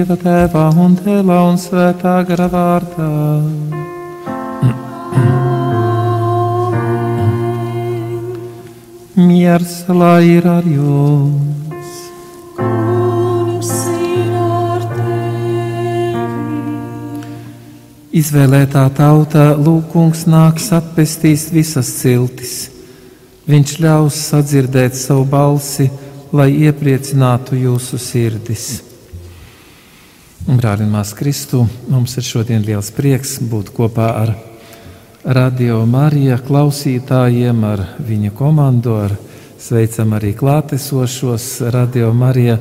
Dieva tēvā un dēlā un svētā gara vārdā. Miers lai ir ar jums! Izvēlētā tauta lūkungs nāks atpestīs visas ciltis. Viņš ļaus sadzirdēt savu balsi, lai iepriecinātu jūsu sirdis. Brāļi un māsas Kristu, mums ir šodien liels prieks būt kopā ar Radio Marija klausītājiem, ar viņa komandu, ar sveicam arī klātesošos Radio Marija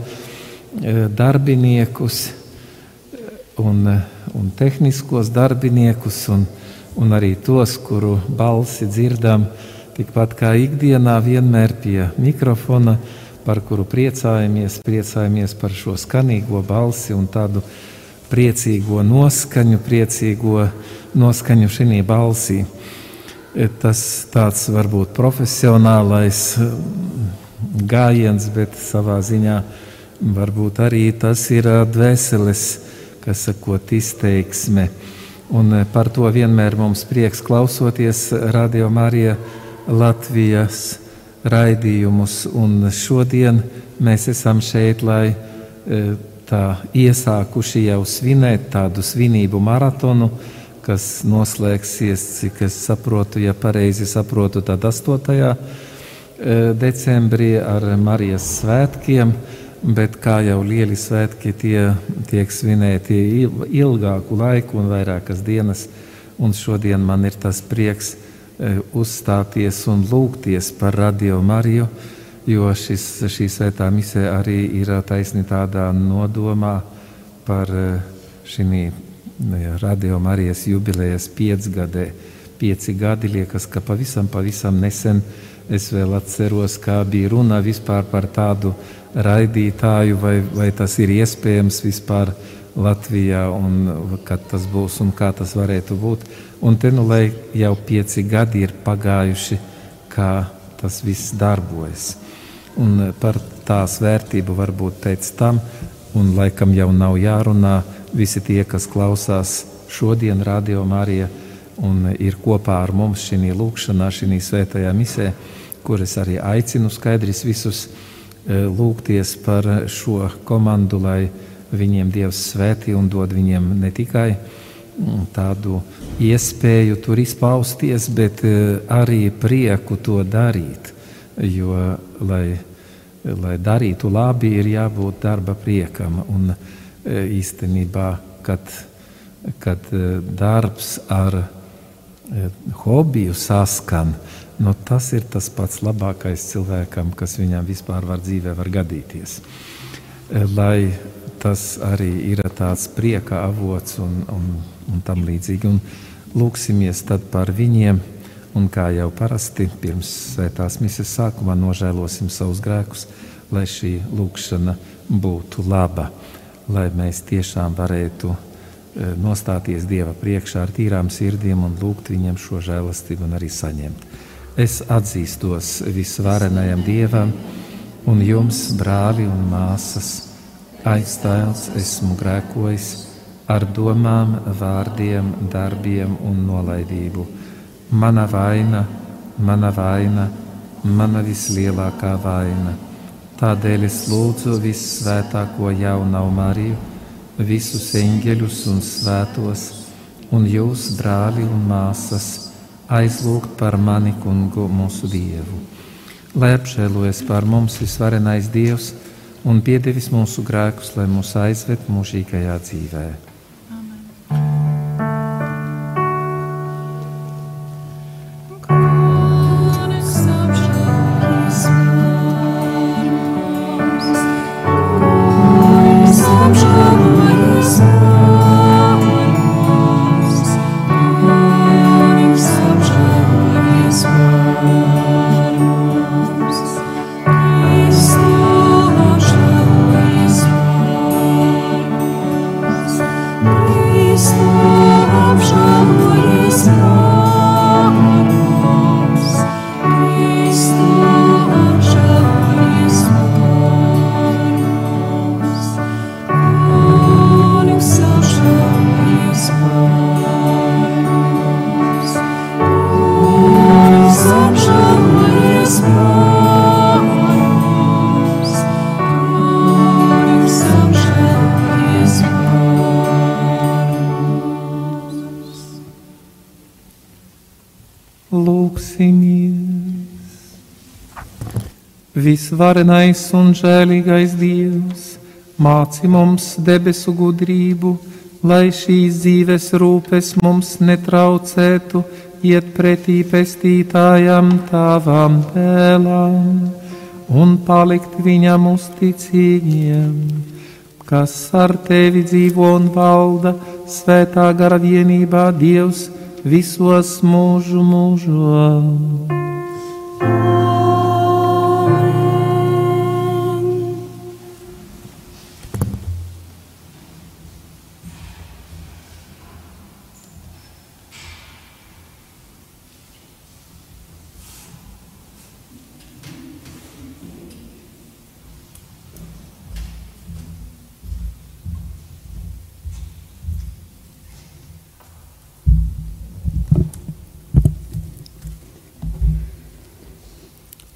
darbiniekus un, un tehniskos darbiniekus un, un arī tos, kuru balsi dzirdam tikpat kā ikdienā vienmēr pie mikrofona, par kuru priecājamies, priecājamies par šo skanīgo balsi un tādu priecīgo noskaņu, priecīgo noskaņu šī balsī. Tas tāds varbūt profesionālais gājiens, bet savā ziņā varbūt arī tas ir dvēseles, kas sakot, izteiksme. Un par to vienmēr mums prieks klausoties Radio Marija Latvijas raidījumus. Un šodien mēs esam šeit, lai tā iesākuši jau svinēt tādu svinību maratonu, kas noslēgsies, cik es saprotu, ja pareizi saprotu, tad 8. decembrī ar Marijas svētkiem, bet kā jau lieli svētki tie tiek svinēti ilgāku laiku un vairākas dienas, un šodien man ir tas prieks uzstāties un lūgties par Radio Mariju, jo šis, šī svētā misē arī ir taisni tādā nodomā par šī Radio Marijas jubilejas piecgadē. Pieci gadi liekas, ka pavisam, pavisam nesen es vēl atceros, kā bija runa vispār par tādu raidītāju, vai, vai tas ir iespējams vispār Latvijā, un kad tas būs un kā tas varētu būt. Un te nu, lai jau pieci gadi ir pagājuši, kā tas viss darbojas. Un par tās vērtību varbūt pēc tam, un laikam jau nav jārunā, visi tie, kas klausās šodien Radio Marija un ir kopā ar mums šī lūkšanā, šī svētajā misē, kuras arī aicinu skaidrs visus e, lūgties par šo komandu, lai viņiem Dievs svētī un dod viņiem ne tikai mm, tādu iespēju tur izpausties, bet e, arī prieku to darīt. Jo, lai, lai darītu labi, ir jābūt darba priekam. Un e, īstenībā, kad, kad darbs ar hobiju saskan, nu, tas ir tas pats labākais cilvēkam, kas viņam vispār var dzīvē var gadīties. Lai tas arī ir tāds prieka avots un, un, un tam līdzīgi. Un lūksimies tad par viņiem, un kā jau parasti pirms svētās misijas sākumā nožēlosim savus grēkus, lai šī lūkšana būtu laba, lai mēs tiešām varētu Eh, nostāties Dieva priekšā ar tīrām sirdīm un lūgt viņam šo žēlastību un arī saņemt. Es atzīstos visvarenajam Dievam un jums, brāli un māsas, aizstāvs esmu grēkojis ar domām, vārdiem, darbiem un nolaidību. Mana vaina, mana vaina, mana vislielākā vaina. Tādēļ es lūdzu vissvētāko jaunu Mariju visus eņģeļus un svētos, un jūs, brāli un māsas, aizlūgt par mani, kungu, mūsu Dievu. Lai apžēlojas par mums visvarenais Dievs un piedevis mūsu grēkus, lai mūs aizved mūžīgajā dzīvēm. Visvarenais un žēlīgais Dievs, māci mums debesu gudrību, lai šīs dzīves rūpes mums netraucētu iet pretī pestītājam tavām dēlām un palikt viņam uzticīgiem, kas ar tevi dzīvo un valda svētā gara vienībā Dievs visos mūžu mūžos.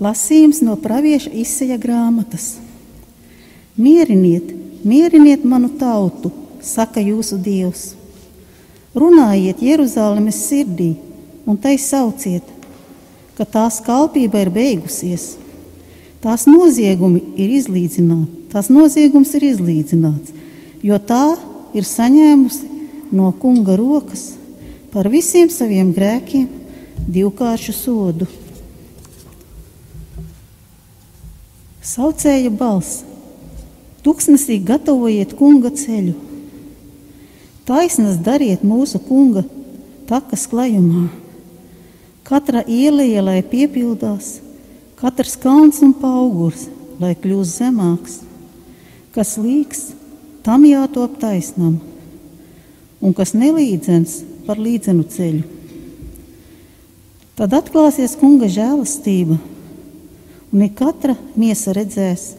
Lasījums no pravieša izseja grāmatas. Mieriniet, mieriniet manu tautu, saka jūsu Dievs. Runājiet Jeruzalemes sirdī un tai sauciet, ka tās kalpība ir beigusies. Tās noziegumi ir izlīdzināti, tās noziegums ir izlīdzināts, jo tā ir saņēmusi no kunga rokas par visiem saviem grēkiem divkāršu sodu. Saucēja balss: Tuksnesī gatavojiet kunga ceļu, taisnas dariet mūsu kunga takas klajumā. Katra ielēja, lai piepildās, katrs kalns un augurs, lai kļūst zemāks, kas līks, tam jātop taisnam, un kas nelīdzens par līdzenu ceļu. Tad atklāsies kunga žēlastība, un ik katra miesa redzēs,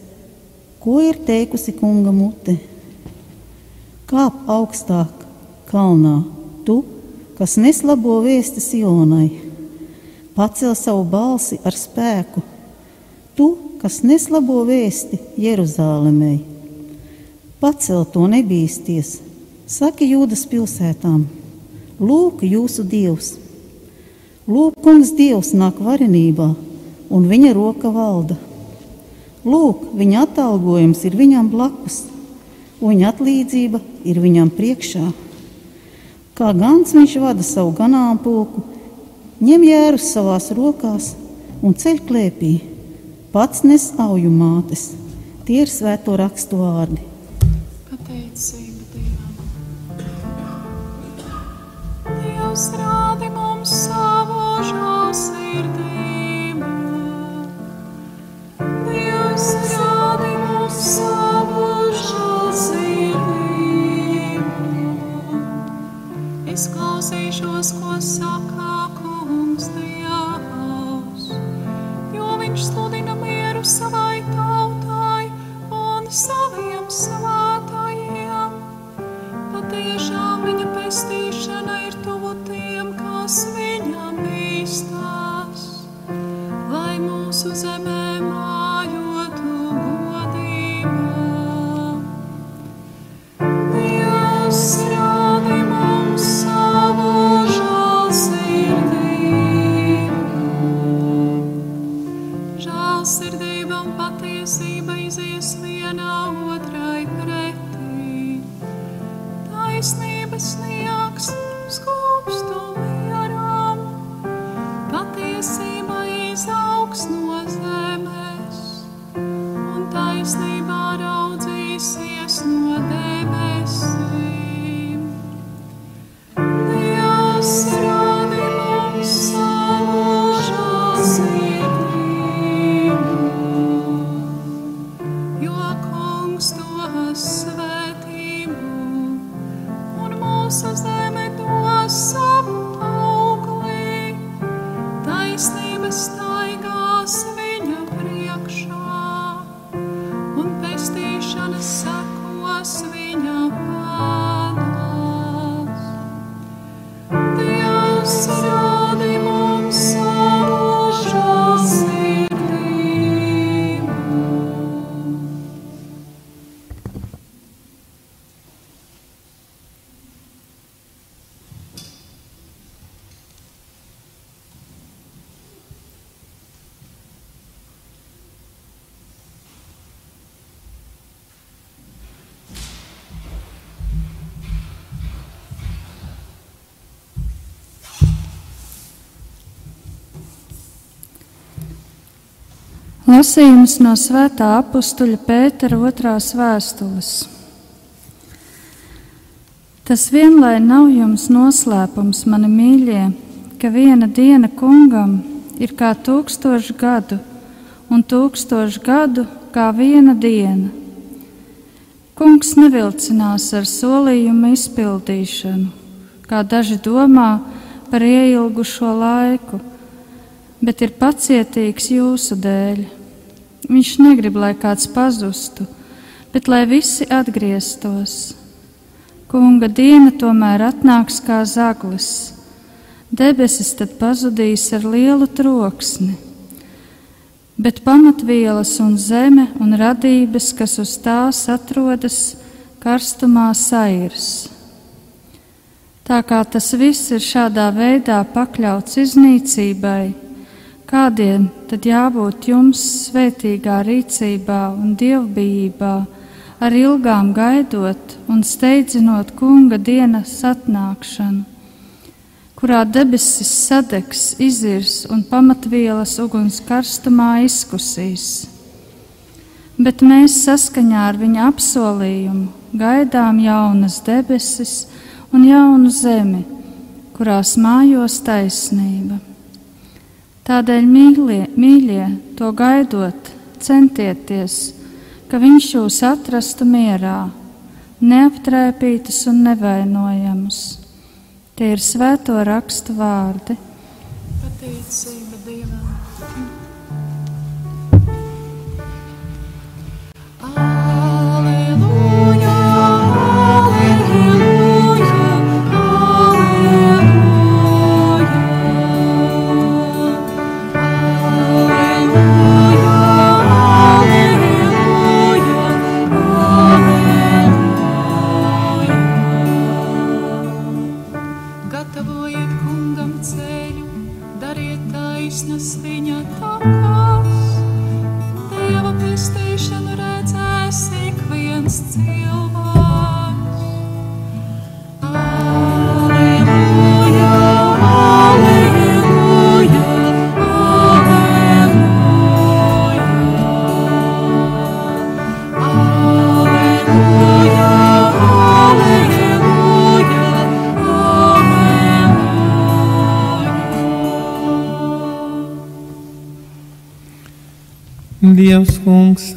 ko ir teikusi kunga mute. Kāp augstāk kalnā, tu, kas nes labo vēsti Sionai, pacel savu balsi ar spēku, tu, kas nes labo vēsti Jeruzālēmei. Pacel to nebīsties, saki Jūdas pilsētām, lūk, jūsu dievs! Lūk, kungs dievs nāk varenībā, un viņa roka valda. Lūk, viņa atalgojums ir viņam blakus, un viņa atlīdzība ir viņam priekšā. Kā gans viņš vada savu ganāmpulku, ņem jērus savās rokās un ceļ klēpī, pats nes auju mātes. Tie ir svēto rakstu vārdi. Pateicība Dievam. Dievs rādi mums savu žēlsirdību. Dievs rādi mums savu žēlsirdību. Es klausīšos, ko saka kungs Lasījums no Svētā apstuļa Pētera otrās vēstules. Tas vienlai nav jums noslēpums, mani mīļie, ka viena diena kungam ir kā tūkstoši gadu, un tūkstoši gadu kā viena diena. Kungs nevilcinās ar solījumu izpildīšanu, kā daži domā par ieilgušo laiku bet ir pacietīgs jūsu dēļ. Viņš negrib, lai kāds pazustu, bet lai visi atgrieztos. Kunga diena tomēr atnāks kā zaglis. Debesis tad pazudīs ar lielu troksni, bet pamatvielas un zeme un radības, kas uz tās atrodas, karstumā sairs. Tā kā tas viss ir šādā veidā pakļauts iznīcībai, Kādiem tad jābūt jums svētīgā rīcībā un dievbijībā, ar ilgām gaidot un steidzinot kunga dienas atnākšanu, kurā debesis sadegs, izirs un pamatvielas uguns karstumā izkusīs. Bet mēs saskaņā ar viņa apsolījumu gaidām jaunas debesis un jaunu zemi, kurās mājos taisnība. Tādēļ, mīļie, mīļie, to gaidot, centieties, ka viņš jūs atrastu mierā, neaptrēpītus un nevainojamus. Tie ir svēto rakstu vārdi. Pateicība Dievam.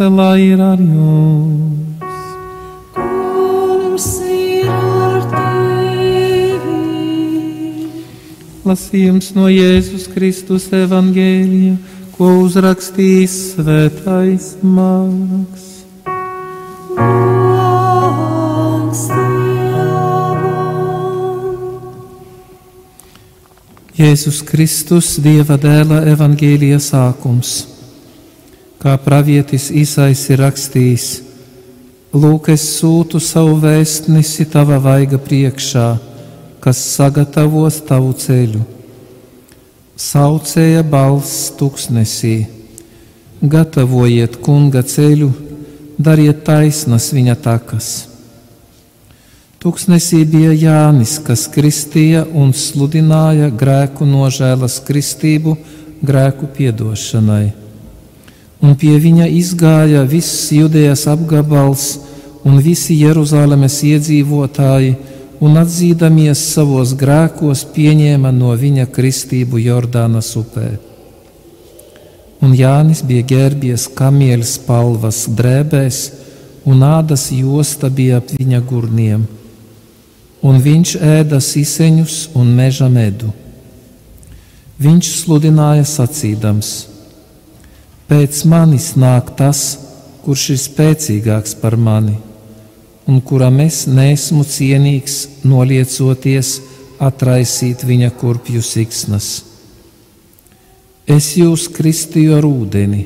Lai ir ar jums! Kungs ir ar tevi. Lasījums no Jēzus Kristus evangēlija, ko uzrakstījis svētais Dievam. Jēzus Kristus, Dieva dēla evangēlija sākums. Kā pravietis Īsais ir rakstījis, Lūk, es sūtu savu vēstnesi tava vaiga priekšā, kas sagatavos tavu ceļu. Saucēja balss tuksnesī, gatavojiet kunga ceļu, dariet taisnas viņa takas. Tuksnesī bija Jānis, kas kristīja un sludināja grēku nožēlas kristību grēku piedošanai. Un pie viņa izgāja viss Judejas apgabals un visi Jeruzalemes iedzīvotāji, un atzīdamies savos grēkos, pieņēma no viņa kristību Jordānas upē. Un Jānis bija ģērbies kamieļa spalvas drēbēs, un ādas josta bija ap viņa gurniem un viņš ēda siseņus un meža medu. Viņš sludināja sacīdams: Pēc manis nāk tas, kurš ir spēcīgāks par mani, un kuram es nesmu cienīgs noliecoties atraisīt viņa kurpju siksnas. Es jūs kristīju ar ūdeni,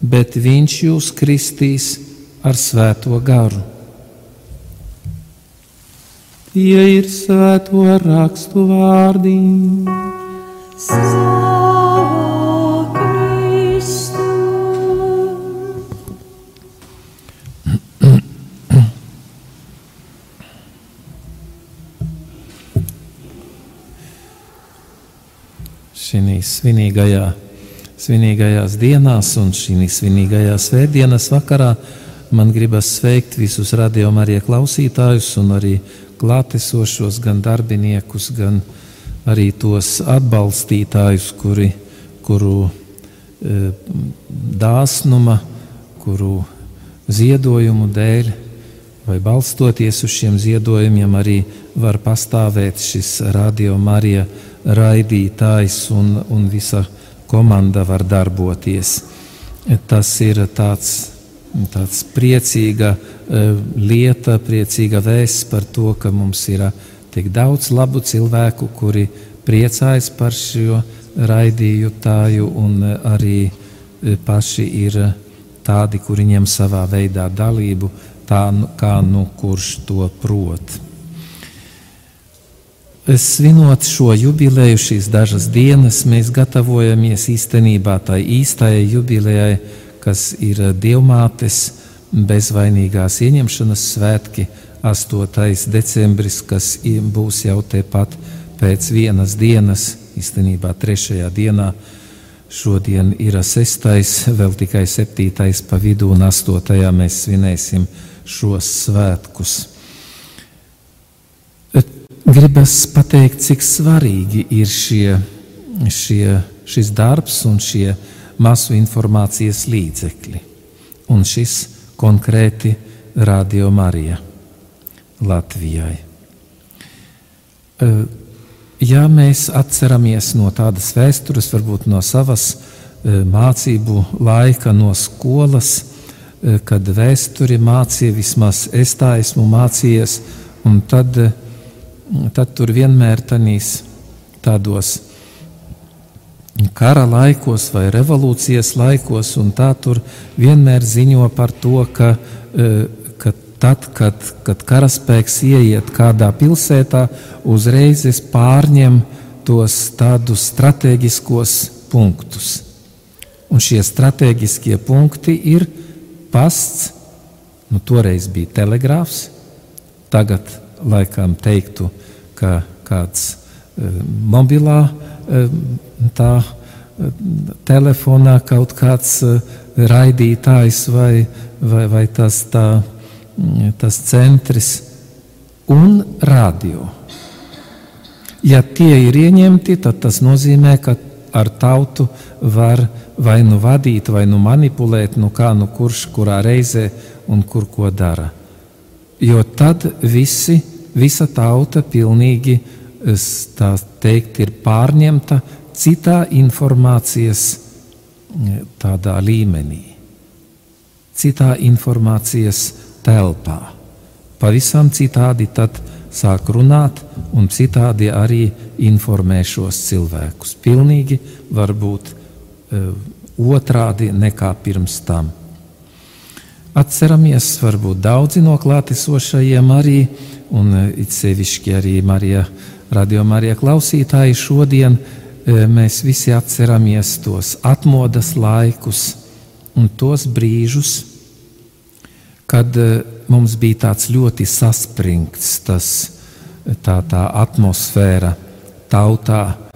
bet viņš jūs kristīs ar svēto garu. Tie ir svēto rakstu vārdi. Slavu Šī svinīgajā, svinīgajās dienās un šī svinīgajā svētdienas vakarā. Man gribas sveikt visus radiokamā klausītājus un arī klātesošos, gan darbiniekus, gan arī tos atbalstītājus, kuri, kuru e, dāsnuma, kuru ziedojumu dēļ, vai balstoties uz šiem ziedojumiem, arī var pastāvēt šis radio Marija raidītājs un, un visa komanda var darboties. Tas ir tāds, tāds priecīga uh, lieta, priecīga vēsts par to, ka mums ir tik daudz labu cilvēku, kuri priecājas par šo raidījutāju un uh, arī uh, paši ir tādi, kuri ņem savā veidā dalību, tā nu- kā nu kurš to prot. Svinot šo jubileju, šīs dažas dienas, mēs gatavojamies īstenībā tai īstajai jubilejai, kas ir Dievmātes bezvainīgās ieņemšanas svētki, 8. decembris, kas būs jau tepat pēc vienas dienas, īstenībā trešajā dienā. Šodien ir sestais, vēl tikai septītais pa vidu, un astotajā mēs svinēsim šos svētkus. Gribas pateikt, cik svarīgi ir šie, šie, šis darbs un šie masu informācijas līdzekļi. Un šis konkrēti Radio Marija. Latvijai. Eh, Ja mēs atceramies no tādas vēstures, varbūt no savas eh, mācību laika, no skolas, kad vēsturi mācīja, vismaz es tā esmu mācījies, un tad, tad tur vienmēr tanīs tādos kara laikos vai revolūcijas laikos, un tā tur vienmēr ziņo par to, ka, eh, ka tad, kad, kad karaspēks ieiet kādā pilsētā, uzreiz es pārņem tos tādus strateģiskos punktus. Un šie strateģiskie punkti ir pasts, nu toreiz bija telegrāfs, tagad laikam teiktu, ka kāds e, mobilā e, tā e, telefonā kaut kāds e, raidītājs vai, vai, vai tas tā tas centrs un radio. Ja tie ir ieņemti, tad tas nozīmē, ka ar tautu var vai nu vadīt, vai nu manipulēt, nu kā nu kurš kurā reizē un kur ko dara. Jo tad visi, visa tauta pilnīgi tā teikt, ir pārņemta citā informācijas tādā līmenī, citā informācijas telpā. Pavisam citādi tad sāk runāt un citādi arī informē šos cilvēkus. Pilnīgi varbūt otrādi nekā pirms tam. Atceramies, varbūt daudzi no klātesošajiem arī, un uh, it sevišķi arī Marija, radio Marija klausītāji šodien, uh, mēs visi atceramies tos atmodas laikus un tos brīžus, kad eh, mums bija tāds ļoti saspringts tas, tā, tā atmosfēra tautā, eh,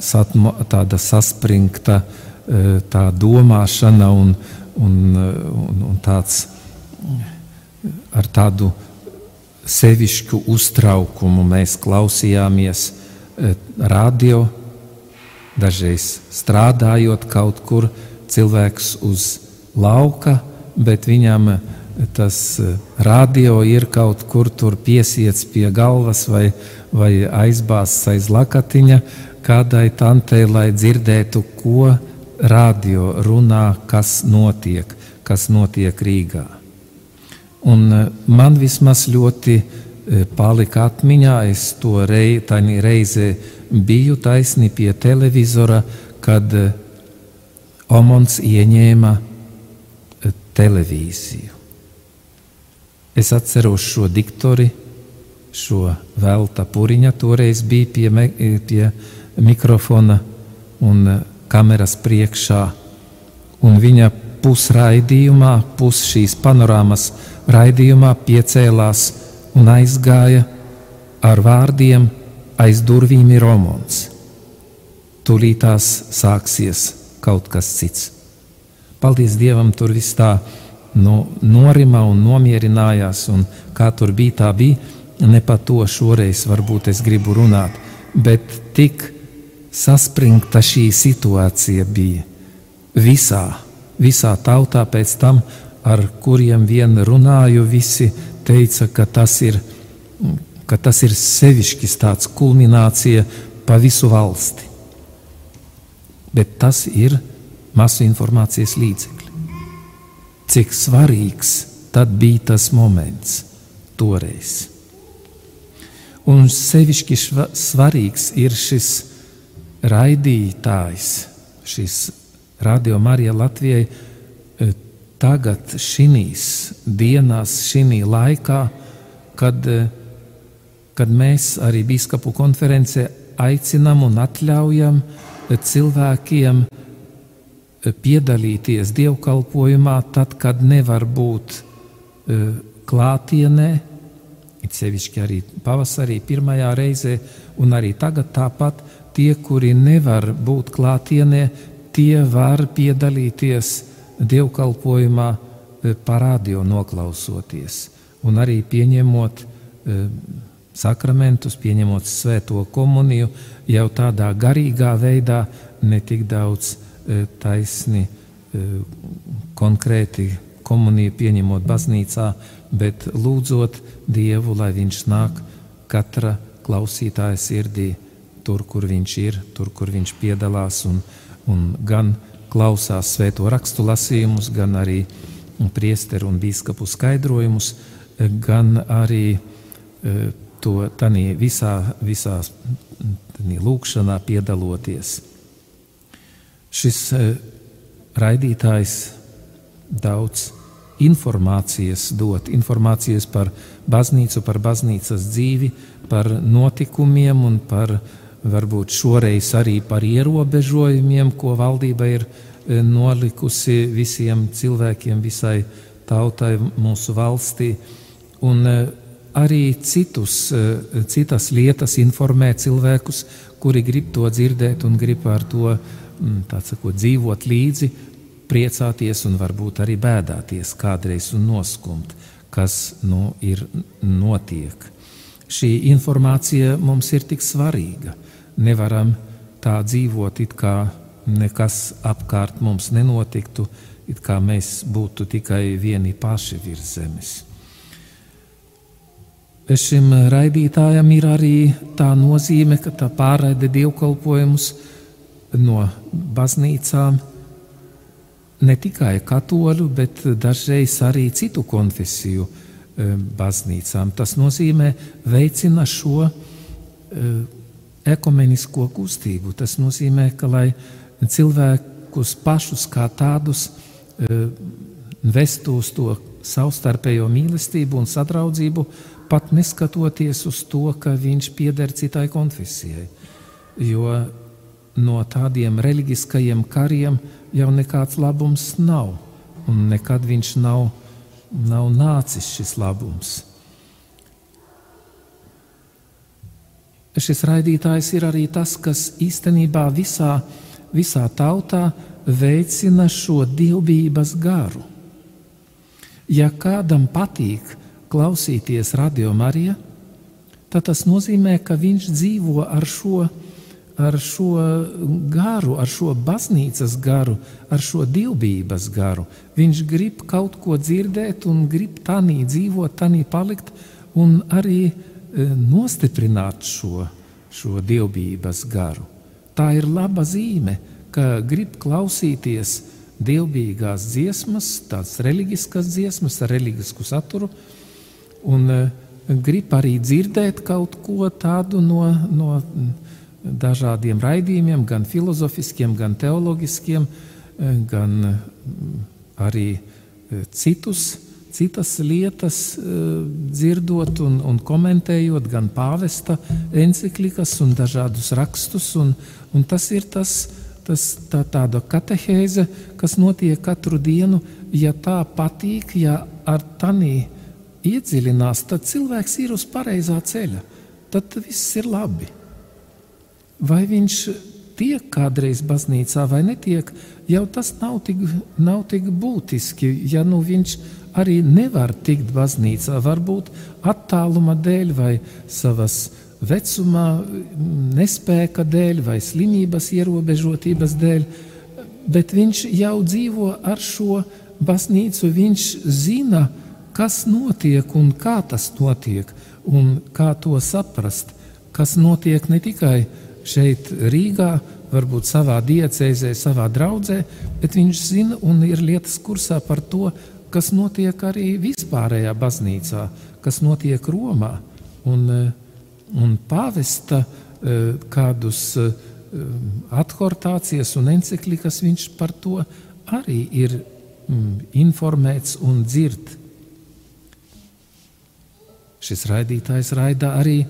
satmo, tāda saspringta eh, tā domāšana un, un, un, un tāds ar tādu sevišķu uztraukumu mēs klausījāmies radio, dažreiz strādājot kaut kur cilvēks uz lauka, bet viņam tas radio ir kaut kur piesiets pie galvas vai, vai aizbāzts aiz lakatiņa kādai tantei, lai dzirdētu, ko radio runā, kas notiek, kas notiek Rīgā. Un eh, man vismaz ļoti eh, palika atmiņā, es to rei, reizē biju taisni pie televizora, kad Omons ieņēma televīziju. Es atceros šo diktori, šo velta puriņa, toreiz bija pie, pie mikrofona un kameras priekšā, un viņa pusraidījumā, pus šīs panorāmas raidījumā piecēlās un aizgāja ar vārdiem aiz durvīm ir romons. Tūlītās sāksies kaut kas cits. Paldies Dievam, tur viss tā nu, norima un nomierinājās, un kā tur bija, tā bija. Ne par to šoreiz varbūt es gribu runāt, bet tik saspringta šī situācija bija visā, visā tautā pēc tam, ar kuriem vien runāju, visi teica, ka tas ir, ka tas ir sevišķis tāds kulminācija pa visu valsti. Bet tas ir masu informācijas līdzekļi cik svarīgs tad bija tas moments toreiz. Un sevišķi svarīgs ir šis raidītājs, šis radio Marija Latvijai e, tagad šīs dienās, šī laikā, kad, e, kad mēs arī biskupu konferencē aicinām un atļaujam cilvēkiem piedalīties dievkalpojumā, tad, kad nevar būt klātienē, it sevišķi arī pavasarī, pirmajā reizē, un arī tagad tāpat tie, kuri nevar būt klātienē, tie var piedalīties dievkalpojumā uh, parādio noklausoties. Un arī pieņemot uh, sakramentus, pieņemot svēto komuniju jau tādā garīgā veidā, ne tik daudz E, taisni, konkrēti komuniju pieņemot baznīcā, bet lūdzot Dievu, lai Viņš nāk katra klausītāja sirdī, tur, kur Viņš ir, tur, kur Viņš piedalās un, un gan klausās svēto rakstu lasījumus, gan arī priesteru un bīskapu skaidrojumus, gan arī e, to tanī visā, visā tanī lūkšanā piedaloties. Šis e, raidītājs daudz informācijas dot, informācijas par baznīcu, par baznīcas dzīvi, par notikumiem un par varbūt šoreiz arī par ierobežojumiem, ko valdība ir e, nolikusi visiem cilvēkiem, visai tautai mūsu valstī. Un e, arī citus, e, citas lietas informē cilvēkus, kuri grib to dzirdēt un grib ar to sakot, dzīvot līdzi, priecāties un varbūt arī bēdāties kādreiz un noskumt, kas nu, ir notiek. Šī informācija mums ir tik svarīga. Nevaram tā dzīvot, it kā nekas apkārt mums nenotiktu, it kā mēs būtu tikai vieni paši virs zemes. Šim raidītājam ir arī tā nozīme, ka tā pārraide dievkalpojumus no baznīcām ne tikai katoļu, bet dažreiz arī citu konfesiju e, baznīcām. Tas nozīmē veicina šo e, ekumenisko kustību. Tas nozīmē, ka lai cilvēkus pašus kā tādus e, vestu uz to savstarpējo mīlestību un sadraudzību, pat neskatoties uz to, ka viņš pieder citai konfesijai. Jo no tādiem reliģiskajiem kariem jau nekāds labums nav, un nekad viņš nav, nav nācis šis labums. Šis raidītājs ir arī tas, kas īstenībā visā, visā tautā veicina šo dievbijības garu. Ja kādam patīk klausīties radio Marija, tad tas nozīmē, ka viņš dzīvo ar šo ar šo garu, ar šo baznīcas garu, ar šo dievbijības garu. Viņš grib kaut ko dzirdēt un grib tādā dzīvot, tādā palikt un arī e, nostiprināt šo, šo dievbijības garu. Tā ir laba zīme, ka grib klausīties dievbijīgās dziesmas, tādas reliģiskas dziesmas ar reliģisku saturu, un e, grib arī dzirdēt kaut ko tādu no. no dažādiem raidījumiem, gan filozofiskiem, gan teoloģiskiem, eh, gan arī citus, citas lietas eh, dzirdot un, un komentējot, gan pāvesta enciklikas un dažādus rakstus. Un, un tas ir tas, tas tā, tāda katehēze, kas notiek katru dienu. Ja tā patīk, ja ar tanī iedziļinās, tad cilvēks ir uz pareizā ceļa. Tad viss ir labi. Vai viņš tiek kādreiz baznīcā vai netiek, jau tas nav tik, nav tik būtiski. Ja nu viņš arī nevar tikt baznīcā, varbūt attāluma dēļ vai savas vecumā, nespēka dēļ vai slimības ierobežotības dēļ, bet viņš jau dzīvo ar šo baznīcu, viņš zina, kas notiek un kā tas notiek un kā to saprast, kas notiek ne tikai šeit Rīgā, varbūt savā diecēzē, savā draudzē, bet viņš zina un ir lietas kursā par to, kas notiek arī vispārējā baznīcā, kas notiek Romā. Un, eh, un pāvesta eh, kādus eh, athortācijas un enciklikas viņš par to arī ir mm, informēts un dzird. Šis raidītājs raida arī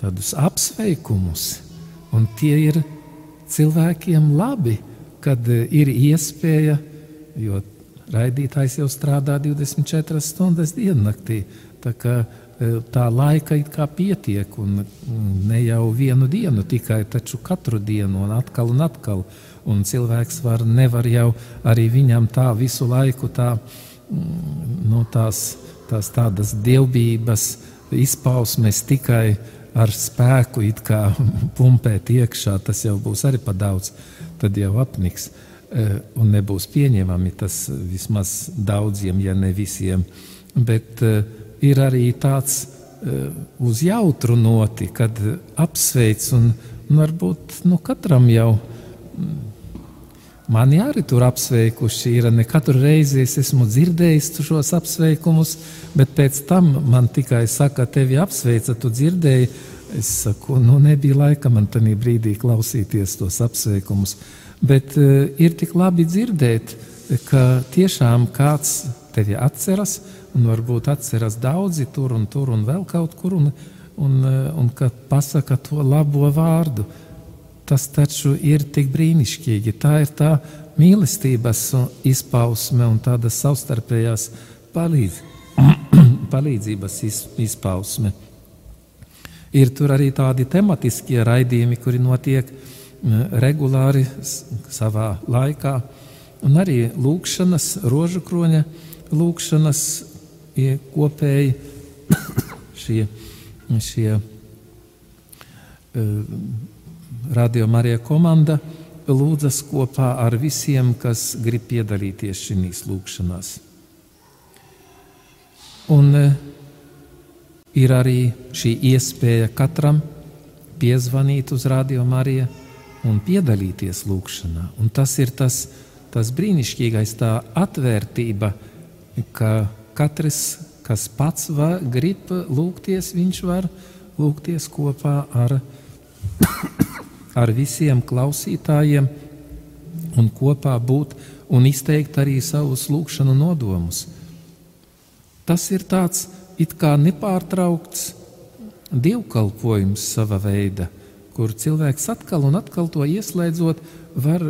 tādus apsveikumus, Un tie ir cilvēkiem labi, kad ir iespēja, jo raidītājs jau strādā 24 stundas diennaktī. Tā, kā, e, tā laika it kā pietiek, un ne jau vienu dienu tikai, taču katru dienu, un atkal un atkal. Un cilvēks var, nevar jau arī viņam tā visu laiku tā, no tās, tās tādas dievbijas izpausmes tikai ar spēku pumpēt iekšā, tas jau būs arī par daudz. Tad jau apniks. Eh, un nebūs pieņemami tas vismaz daudziem, ja ne visiem. Bet eh, ir arī tāds eh, uz jautru noti, kad apsveic un, varbūt nu, katram jau. mm, Mani arī tur apsveikuši ir. Ne katru reizi es esmu dzirdējis šos apsveikumus, bet pēc tam man tikai saka, tevi apsveica, tu dzirdēji. Es saku, nu nebija laika man tajā brīdī klausīties tos apsveikumus. Bet uh, ir tik labi dzirdēt, ka tiešām kāds tevi atceras, un varbūt atceras daudzi tur un tur un vēl kaut kur, un, un, uh, un ka pasaka to labo vārdu. Tas taču ir tik brīnišķīgi. Tā ir tā mīlestības izpausme un tāda savstarpējās palīdz, palīdzības iz, izpausme. Ir tur arī tādi tematiskie raidījumi, kuri notiek regulāri savā laikā, un arī lūkšanas, rožu kroņa lūkšanas kopēji šie, šie uh, Radio Marija komanda lūdzas kopā ar visiem, kas grib piedalīties šajās lūkšanās. Un eh, ir arī šī iespēja katram piezvanīt uz Radio Mariju un piedalīties lūkšanā. Un tas ir tas, tas brīnišķīgais, tā atvērtība, ka katrs, kas pats var, grib lūgties, viņš var lūgties kopā ar ar visiem klausītājiem un kopā būt un izteikt arī savus lūgšanu nodomus. Tas ir tāds it kā nepārtraukts dievkalpojums sava veida, kur cilvēks atkal un atkal to ieslēdzot, var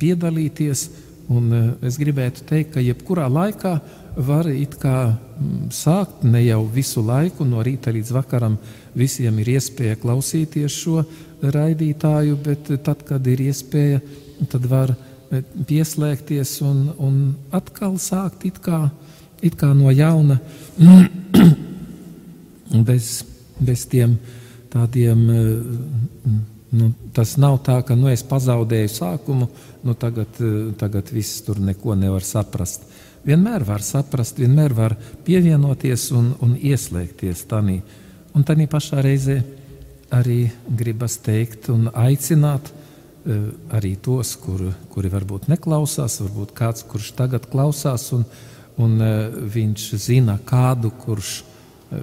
piedalīties. Un eh, es gribētu teikt, ka jebkurā laikā var sākt ne jau visu laiku, no rīta līdz vakaram visiem ir iespēja klausīties šo raidītāju, bet tad, kad ir iespēja, tad var eh, pieslēgties un, un atkal sākt it kā, it kā no jauna, bez, bez tiem tādiem. eh, Nu, tas nav tā, ka nu, es pazaudēju sākumu, nu, tagad, eh, tagad viss tur neko nevar saprast. Vienmēr var saprast, vienmēr var pievienoties un, un ieslēgties tanī. Un tā pašā reizē arī gribas teikt un aicināt eh, arī tos, kur, kuri varbūt neklausās, varbūt kāds, kurš tagad klausās, un, un viņš zina kādu, kurš, eh,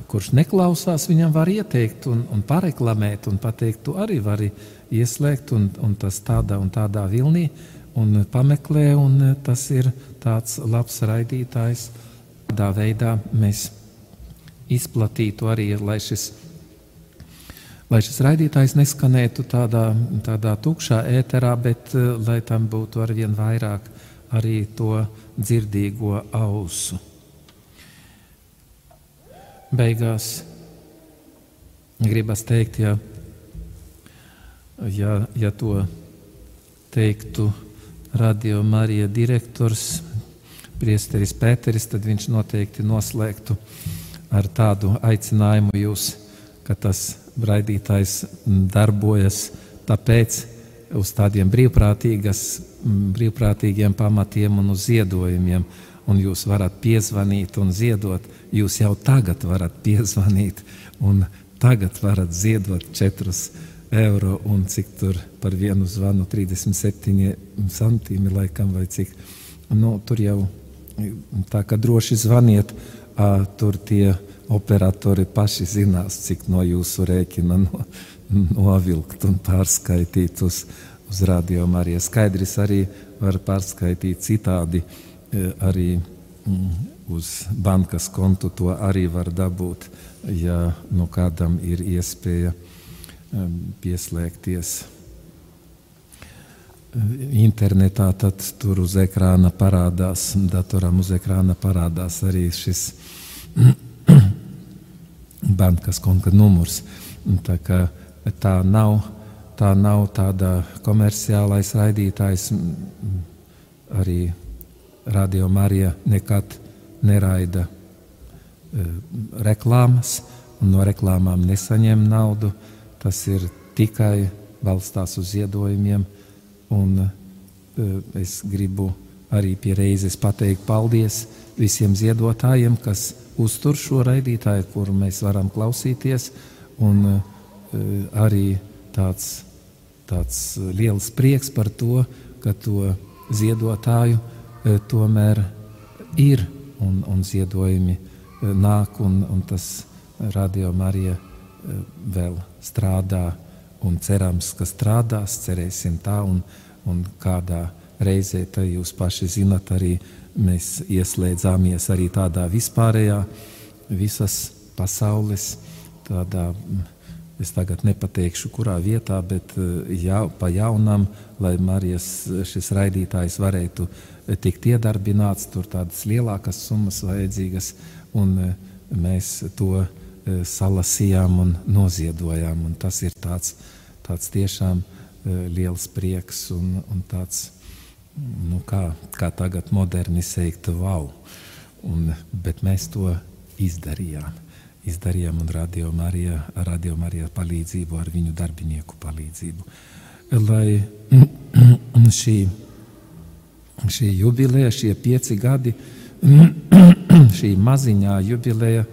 kurš neklausās, viņam var ieteikt un, un pareklamēt un pateikt, tu arī vari ieslēgt, un, un tas tādā un tādā vilnī, un pameklē, un eh, tas ir tāds labs raidītājs. Tādā veidā mēs izplatītu arī, lai šis lai šis raidītājs neskanētu tādā, tādā tukšā ēterā, bet eh, lai tam būtu arvien vairāk arī to dzirdīgo ausu. Beigās gribas teikt, ja, ja, ja to teiktu Radio Marija direktors Priesteris Pēteris, tad viņš noteikti noslēgtu ar tādu aicinājumu jūs, ka tas raidītājs mm, darbojas tāpēc uz tādiem brīvprātīgas, mm, brīvprātīgiem pamatiem un uz ziedojumiem. Un jūs varat piezvanīt un ziedot. Jūs jau tagad varat piezvanīt un tagad varat ziedot 4 eiro un cik tur par vienu zvanu 37 centīmi laikam vai cik. Nu, tur jau tā kā droši zvaniet, tur tie operatori paši zinās, cik no jūsu rēķina no, novilkt un pārskaitīt uz, uz rādījumu arī. Skaidrs arī var pārskaitīt citādi, e, arī mm, uz bankas kontu to arī var dabūt, ja no kādam ir iespēja pieslēgties internetā, tad tur uz ekrāna parādās, datoram uz ekrāna parādās arī šis bankas konta numurs. Tā, tā, nav, tā nav tāda komerciālais raidītājs. Arī Radio Marija nekad neraida e, reklāmas, un no reklāmām nesaņem naudu. Tas ir tikai balstās uz ziedojumiem. Un eh, es gribu arī pie reizes pateikt paldies visiem ziedotājiem, kas uztur šo raidītāju, kuru mēs varam klausīties, un eh, arī tāds, tāds liels prieks par to, ka to ziedotāju tomēr ir un, un ziedojumi nāk, un, un tas radio Marija vēl strādā, un cerams, ka strādās, cerēsim tā, un, un kādā reizē, tad jūs paši zinat, arī mēs ieslēdzāmies arī tādā vispārējā, visas pasaules, tādā, es tagad nepateikšu, kurā vietā, bet jā, pa jaunam, lai Marijas šis raidītājs varētu tikt iedarbināts, tur tādas lielākas summas vajadzīgas, un mēs to salasījām un noziedojām, un tas ir tāds, tāds tiešām liels prieks un, un tāds nu, kā, kā tagad moderni teikt, wow. Un, bet mēs to izdarījām. Izdarījām un radījām arī radio ar palīdzību, ar viņu darbinieku palīdzību. Lai šī, šī jubileja, šie pieci gadi, šī maziņā jubileja,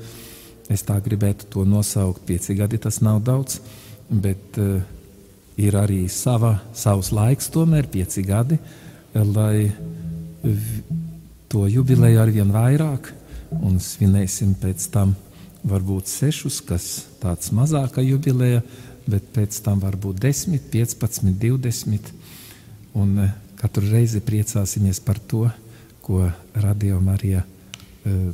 es tā gribētu to nosaukt, pieci gadi tas nav daudz, bet uh, ir arī sava, savs laiks, tomēr pieci gadi. Lai to jubileju ar vien vairāk, un svinēsim pēc tam varbūt sešus, kas tāds mazāka jubileja, bet pēc tam varbūt 10, 15, 20. Un eh, katru reizi priecāsimies par to, ko Radio Marija uh,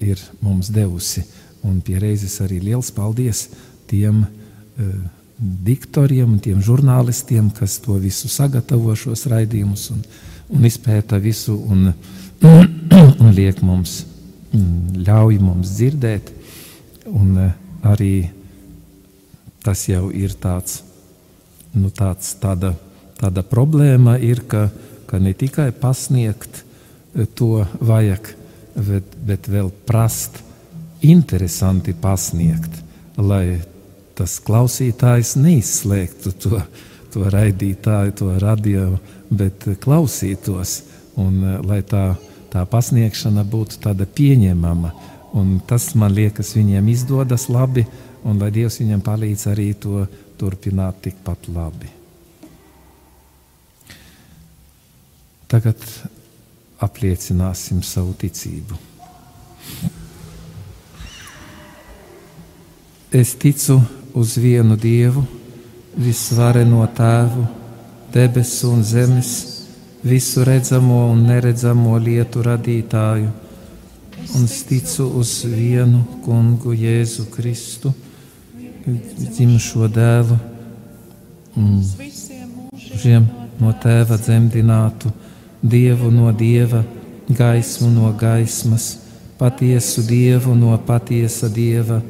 ir mums devusi. Un pie reizes arī liels paldies tiem uh, diktoriem un tiem žurnālistiem, kas to visu sagatavo šos raidījumus un, un izpēta visu un, un liek mums, mm, ļauj mums dzirdēt. Un eh, arī tas jau ir tāds, nu tāds tāda, tāda problēma ir, ka, ka ne tikai pasniegt eh, to vajag, bet, bet vēl prast interesanti pasniegt, lai tas klausītājs neizslēgtu to, to raidītāju, to radio, bet klausītos, un eh, lai tā, tā pasniegšana būtu tāda pieņemama. Un tas man liekas, viņiem izdodas labi, un lai Dievs viņam palīdz arī to turpināt tikpat labi. Tagad apliecināsim savu ticību. Es ticu uz vienu Dievu, visvareno Tēvu, debesu un zemes, visu redzamo un neredzamo lietu radītāju, un ticu uz vienu kungu Jēzu Kristu, dzimušo dēlu, žiem no Tēva dzemdinātu, Dievu no Dieva, gaismu no gaismas, patiesu Dievu no patiesa Dieva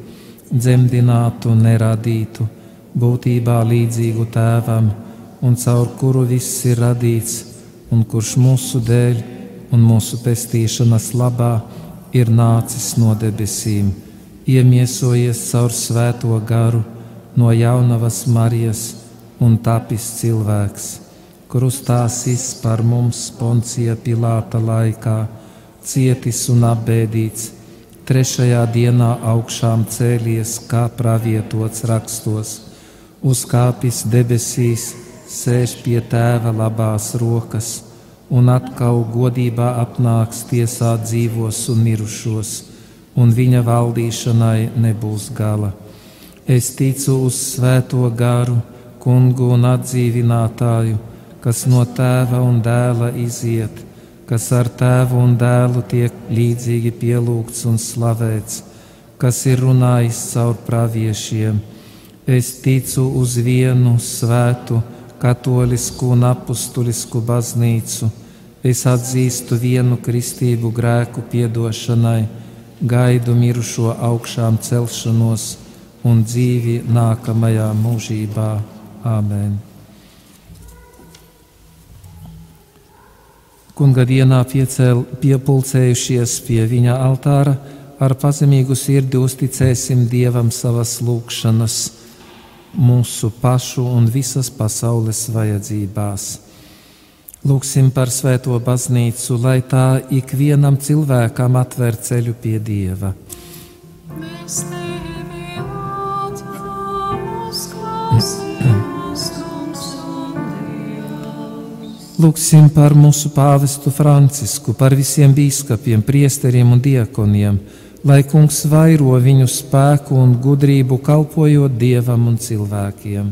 dzemdinātu un neradītu, būtībā līdzīgu tēvam, un caur kuru viss ir radīts, un kurš mūsu dēļ un mūsu pestīšanas labā ir nācis no debesīm, iemiesojies caur svēto garu no jaunavas Marijas un tapis cilvēks, kurus tās par mums Poncija Pilāta laikā, cietis un apbēdīts trešajā dienā augšām cēlies, kā pravietots rakstos, uzkāpis debesīs, sēž pie tēva labās rokas un atkal godībā apnāks tiesāt dzīvos un mirušos, un viņa valdīšanai nebūs gala. Es ticu uz svēto garu, kungu un atdzīvinātāju, kas no tēva un dēla iziet kas ar tēvu un dēlu tiek līdzīgi pielūgts un slavēts, kas ir runājis caur praviešiem. Es ticu uz vienu svētu, katolisku un apustulisku baznīcu. Es atzīstu vienu kristību grēku piedošanai, gaidu mirušo augšām celšanos un dzīvi nākamajā mūžībā. Āmen! Kunga dienā piecēl, piepulcējušies pie viņa altāra, ar pazemīgu sirdi uzticēsim Dievam savas lūgšanas, mūsu pašu un visas pasaules vajadzībās. Lūksim par svēto baznīcu, lai tā ikvienam cilvēkam atver ceļu pie Dieva. Mēs tevi Lūksim par mūsu pāvestu Francisku, par visiem biskupiem, priesteriem un diekoniem, lai kungs vairo viņu spēku un gudrību kalpojot dievam un cilvēkiem.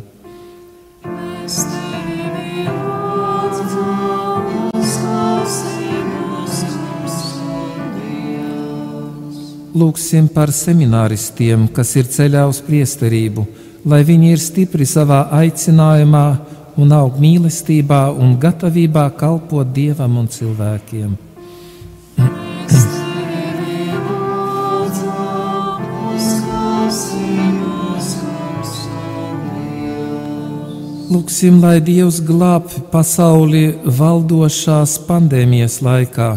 Lūksim par semināristiem, kas ir ceļā uz priesterību, lai viņi ir stipri savā aicinājumā un aug mīlestībā un gatavībā kalpot dievam un cilvēkiem. Lūksim, lai Dievs glābj pasauli valdošās pandēmijas laikā.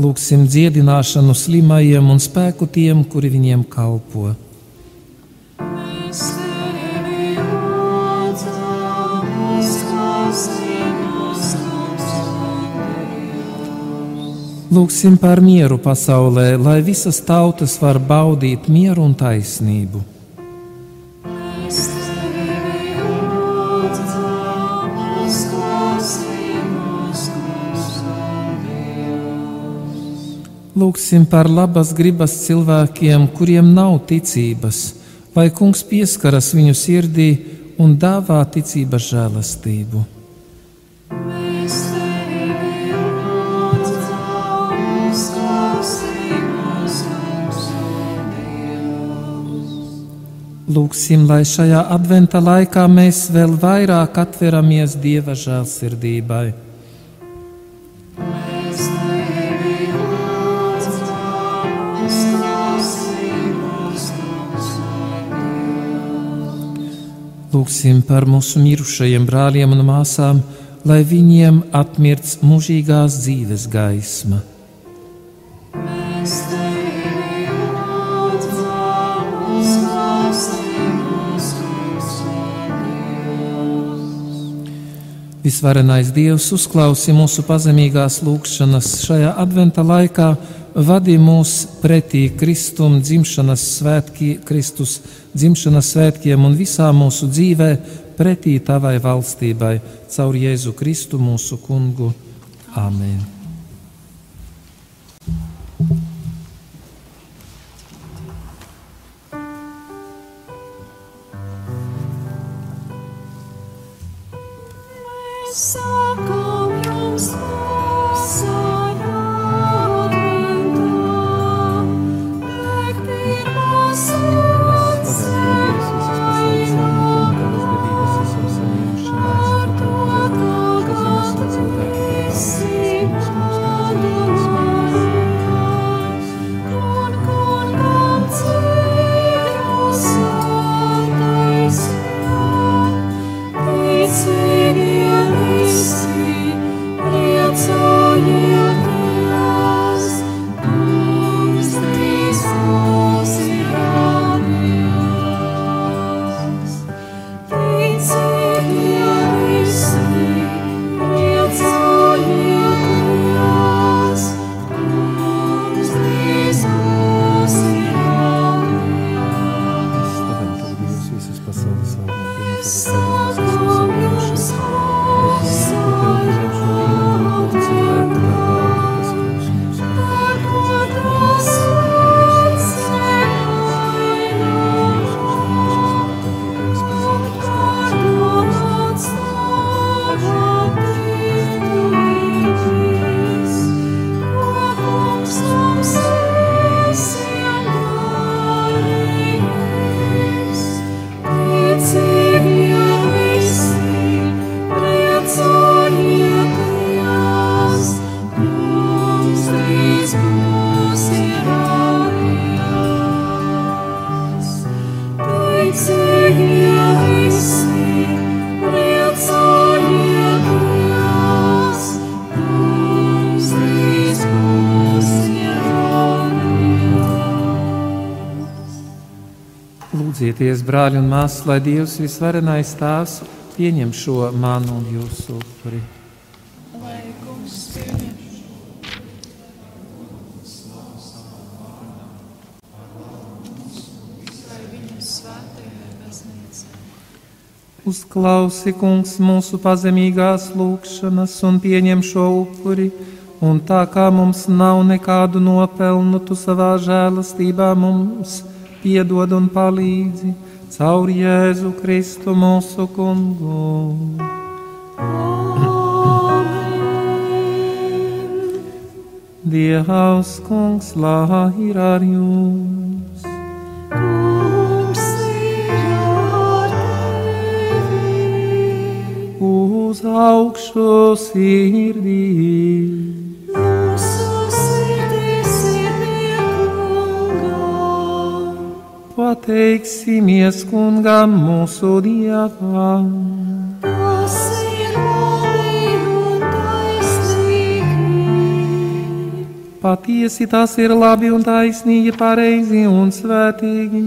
Lūksim dziedināšanu slimajiem un spēku tiem, kuri viņiem kalpo. Mēs Lūksim par mieru pasaulē, lai visas tautas var baudīt mieru un taisnību. Lūksim par labas gribas cilvēkiem, kuriem nav ticības, lai kungs pieskaras viņu sirdī un dāvā ticības žēlastību. Lūksim, lai šajā adventa laikā mēs vēl vairāk atveramies Dieva žēlsirdībai. Lūksim par mūsu mirušajiem brāļiem un māsām, lai viņiem atmirts mūžīgās dzīves gaisma. Visvarenais Dievs uzklausi mūsu pazemīgās lūgšanas šajā adventa laikā, vadi mūs pretī Kristum dzimšanas svētki, Kristus dzimšanas svētkiem un visā mūsu dzīvē pretī Tavai valstībai, caur Jēzu Kristu mūsu kungu. Āmen! brāļi un māsas, lai Dievs visvarenais tās pieņem šo manu un jūsu upuri. Uzklausi, kungs, mūsu pazemīgās lūgšanas un pieņem šo upuri, un tā kā mums nav nekādu nopelnu, tu savā žēlastībā mums piedod un palīdzi caur Jēzu Kristu mūsu kungu. Dievs, kungs, lai ir ar jums! Kungs ir ar tevi. Uz augšu sirdī, pateiksimies kungam mūsu dievam. Tas ir labi un taisnīgi. Patiesi tas ir labi un taisnīgi, pareizi un svētīgi,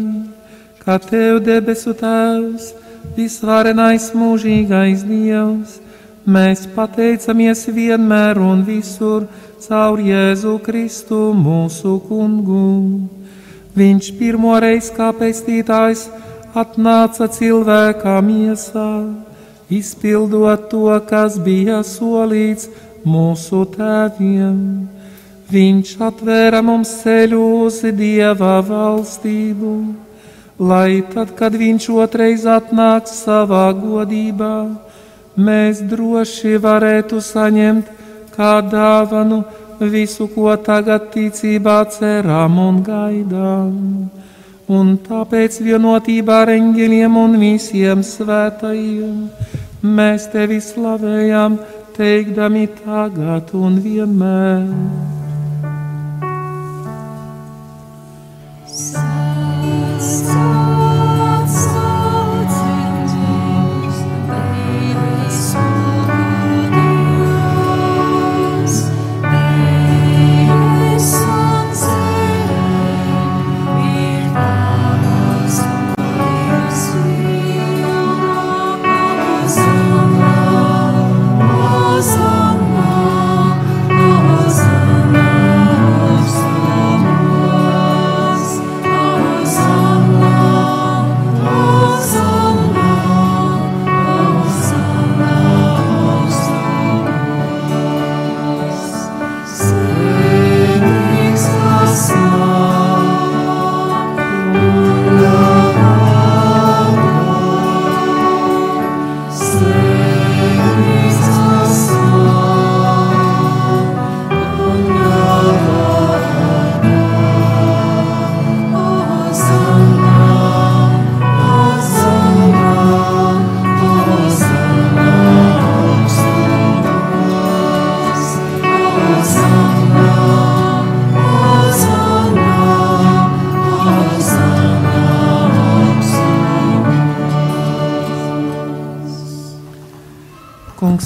ka tev debesu tēvs, visvarenais mūžīgais dievs, mēs pateicamies vienmēr un visur caur Jēzu Kristu mūsu kungu. Viņš pirmoreiz kā pestītājs atnāca cilvēkā miesā, izpildot to, kas bija solīts mūsu tēviem. Viņš atvēra mums ceļu uz Dieva valstību, lai tad, kad Viņš otrais atnāks savā godībā, mēs droši varētu saņemt kā dāvanu visu, ko tagad ticībā ceram un gaidām. Un tāpēc vienotībā ar eņģeļiem un visiem svētajiem mēs tevi slavējam, teikdami tagad un vienmēr. Kungs,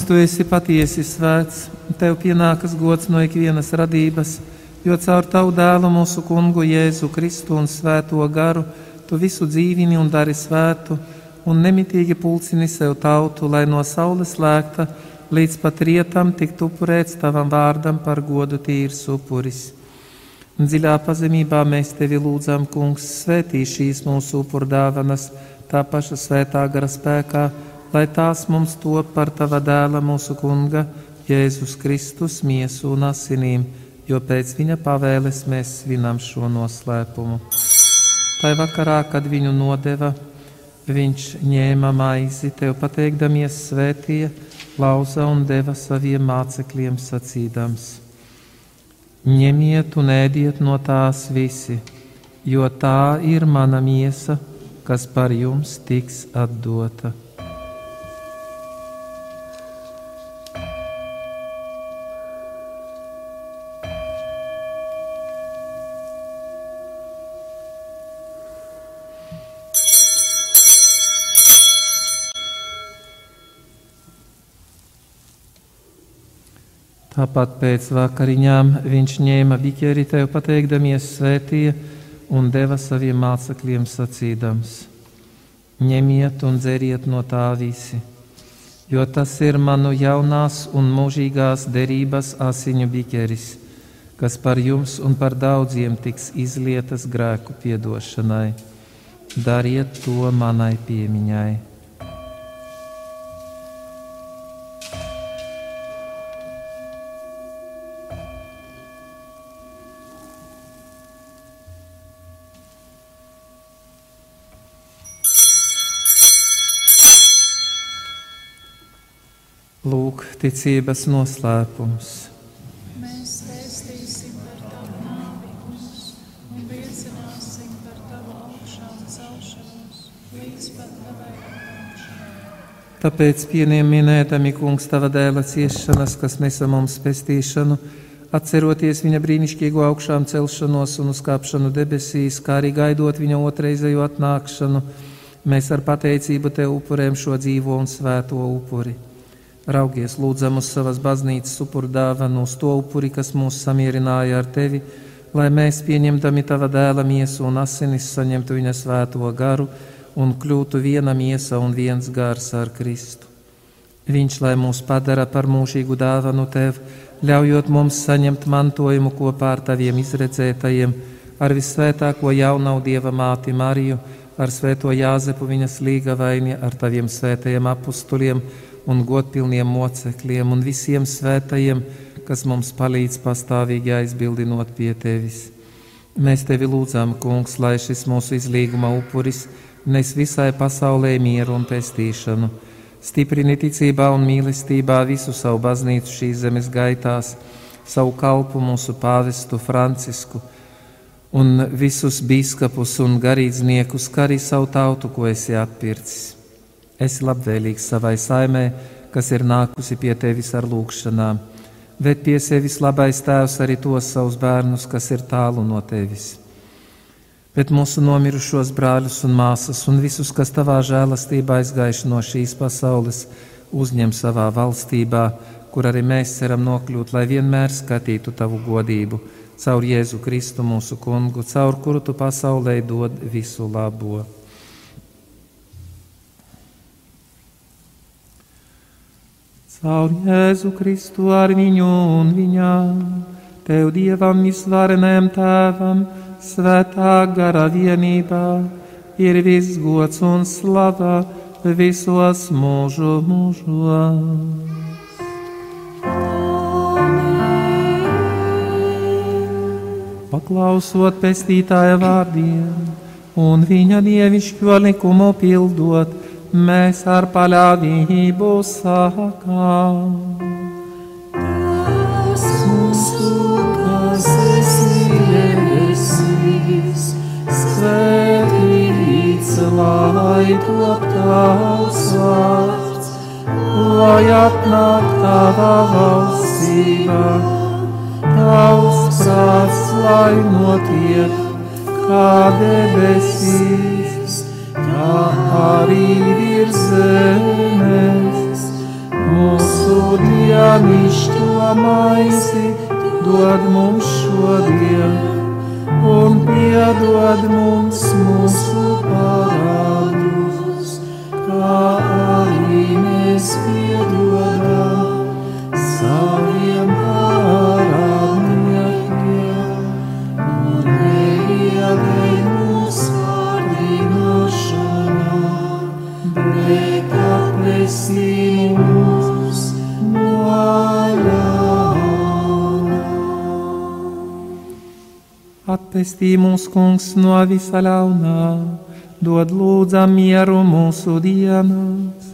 tu esi patiesi svēts, tev pienākas gods no ikvienas radības, jo caur tavu dēlu mūsu kungu Jēzu Kristu un svēto garu tu visu dzīvini un dari svētu, un nemitīgi pulcini sev tautu, lai no saules lēkta līdz pat rietam tiktu upurēts tavam vārdam par godu tīrs upuris. Dziļā pazemībā mēs tevi lūdzam, Kungs, svētī šīs mūsu upurdāvanas, tā paša svētā gara spēkā, lai tās mums top par tava dēla mūsu kunga, Jēzus Kristus miesu un asinīm, jo pēc viņa pavēles mēs svinam šo noslēpumu. Tai vakarā, kad viņu nodeva, viņš ņēma maizi, tev pateikdamies svētīja, lauza un deva saviem mācekļiem sacīdams. Ņemiet un ēdiet no tās visi, jo tā ir mana miesa, kas par jums tiks atdota. Tāpat pēc vakariņām viņš ņēma biķeri tev pateikdamies svētīja un deva saviem mācekļiem sacīdams: Ņemiet un dzeriet no tā visi, jo tas ir manu jaunās un mūžīgās derības asiņu biķeris, kas par jums un par daudziem tiks izlietas grēku piedošanai. Dariet to manai piemiņai. Lūk, ticības noslēpums. Mēs vēstīsim par tavu nāvi, un liecināsim par tavu augšām celšanos līdz pat tavai atnākšanai. Tāpēc pieniem minētami, kungs, tava dēla ciešanas, kas nesa mums pestīšanu, atceroties viņa brīnišķīgo augšām celšanos un uzkāpšanu debesīs, kā arī gaidot viņa otrreizējo atnākšanu, mēs ar pateicību te upurējam šo dzīvo un svēto upuri. Raugies, lūdzam uz savas baznīcas upuru dāvanu, uz to upuri, kas mūs samierināja ar tevi, lai mēs pieņemdami tava dēla miesu un asinis saņemtu viņa svēto garu un kļūtu viena miesa un viens gars ar Kristu. Viņš, lai mūs padara par mūžīgu dāvanu tev, ļaujot mums saņemt mantojumu kopā ar taviem izredzētajiem, ar visvētāko jaunau Dieva māti Mariju, ar svēto Jāzepu viņas līga vaini, ar taviem svētajiem apustuliem un godpilniem mocekļiem un visiem svētajiem, kas mums palīdz pastāvīgi aizbildinot pie tevis. Mēs tevi lūdzām, kungs, lai šis mūsu izlīguma upuris nes visai pasaulē mieru un pestīšanu. Stiprini ticībā un mīlestībā visu savu baznīcu šīs zemes gaitās, savu kalpu mūsu pāvestu Francisku un visus biskupus un garīdzniekus, kā arī savu tautu, ko esi atpircis. Esi labvēlīgs savai saimē, kas ir nākusi pie tevis ar lūgšanām. Ved pie sevis labais tēvs arī tos savus bērnus, kas ir tālu no tevis. Bet mūsu nomirušos brāļus un māsas un visus, kas tavā žēlastībā aizgājuši no šīs pasaules, uzņem savā valstībā, kur arī mēs ceram nokļūt, lai vienmēr skatītu tavu godību, caur Jēzu Kristu mūsu kungu, caur kuru tu pasaulē dod visu labo. Caur Jēzu Kristu ar viņu un viņā, Tev Dievam visvarenēm tēvam, svētā gara vienībā, ir viss gods un slava visos mūžu mūžos. Paklausot pestītāja vārdiem un viņa dievišķo likumu pildot, mēs ar paļāvību sakām. Tas mūsu, kas esi debesīs, Svētīts, lai top tavs vārds, lai atnāk tava valstība, tavs prāts, lai notiek kā debesīs, tā arī virs zemes. Mūsu dienišķo maizi dod mums šodien, un piedod mums mūsu parādus, kā arī mēs piedodam saviem parādniekiem, Atpestī mūs, kungs, no visa ļaunā, dod lūdzam mieru mūsu dienās,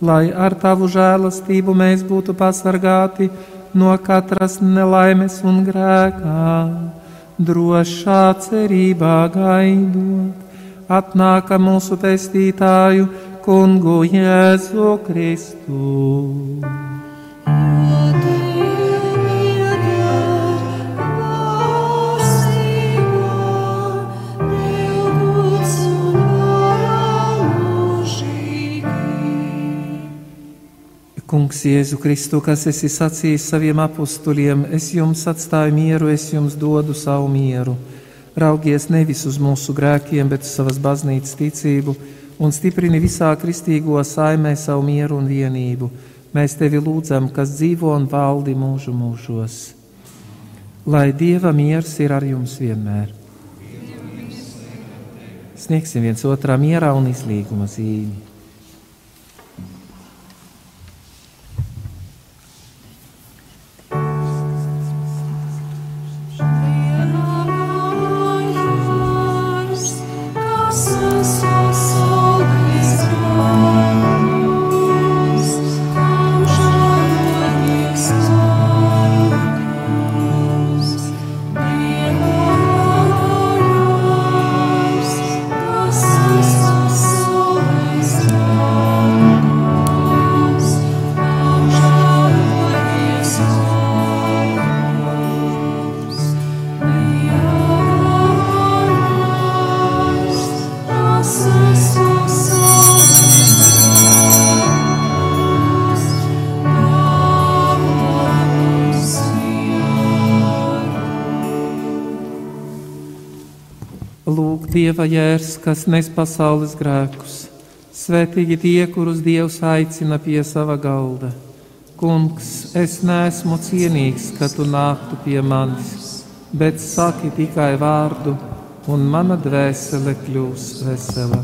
lai ar tavu žēlastību mēs būtu pasargāti no katras nelaimes un grēkā, drošā cerībā gaidot, atnāka mūsu pestītāju, kungu Jēzu Kristu. Kungs, Jēzu Kristu, kas esi sacījis saviem apustuliem, es jums atstāju mieru, es jums dodu savu mieru. Raugies nevis uz mūsu grēkiem, bet uz savas baznīcas ticību un stiprini visā kristīgo saimē savu mieru un vienību. Mēs tevi lūdzam, kas dzīvo un valdi mūžu mūžos. Lai Dieva miers ir ar jums vienmēr. Sniegsim viens otrā mierā un izlīguma zīmi. Dieva jērs, kas nes pasaules grēkus, svētīgi tie, kurus Dievs aicina pie sava galda. Kungs, es neesmu cienīgs, ka tu nāktu pie manis, bet saki tikai vārdu, un mana dvēsele kļūs vesela.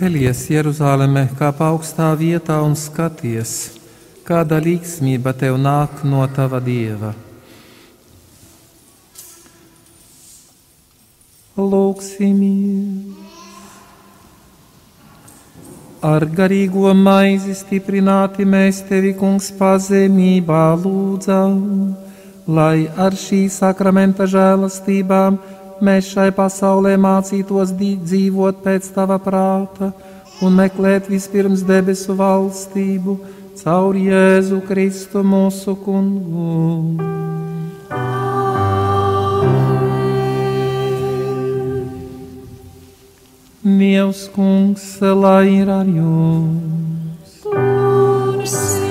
Celies Jeruzaleme kā augstā vietā un skaties, kāda līgsmība tev nāk no tava dieva. Lūksimies! Ar garīgo maizi stiprināti mēs tevi, kungs, pazemībā lūdzam, lai ar šī sakramenta žēlastībām mēs šai pasaulē mācītos dzīvot pēc tava prāta un meklēt vispirms debesu valstību caur Jēzu Kristu mūsu kungu. Dievs kungs, lai ir ar jums. Kungs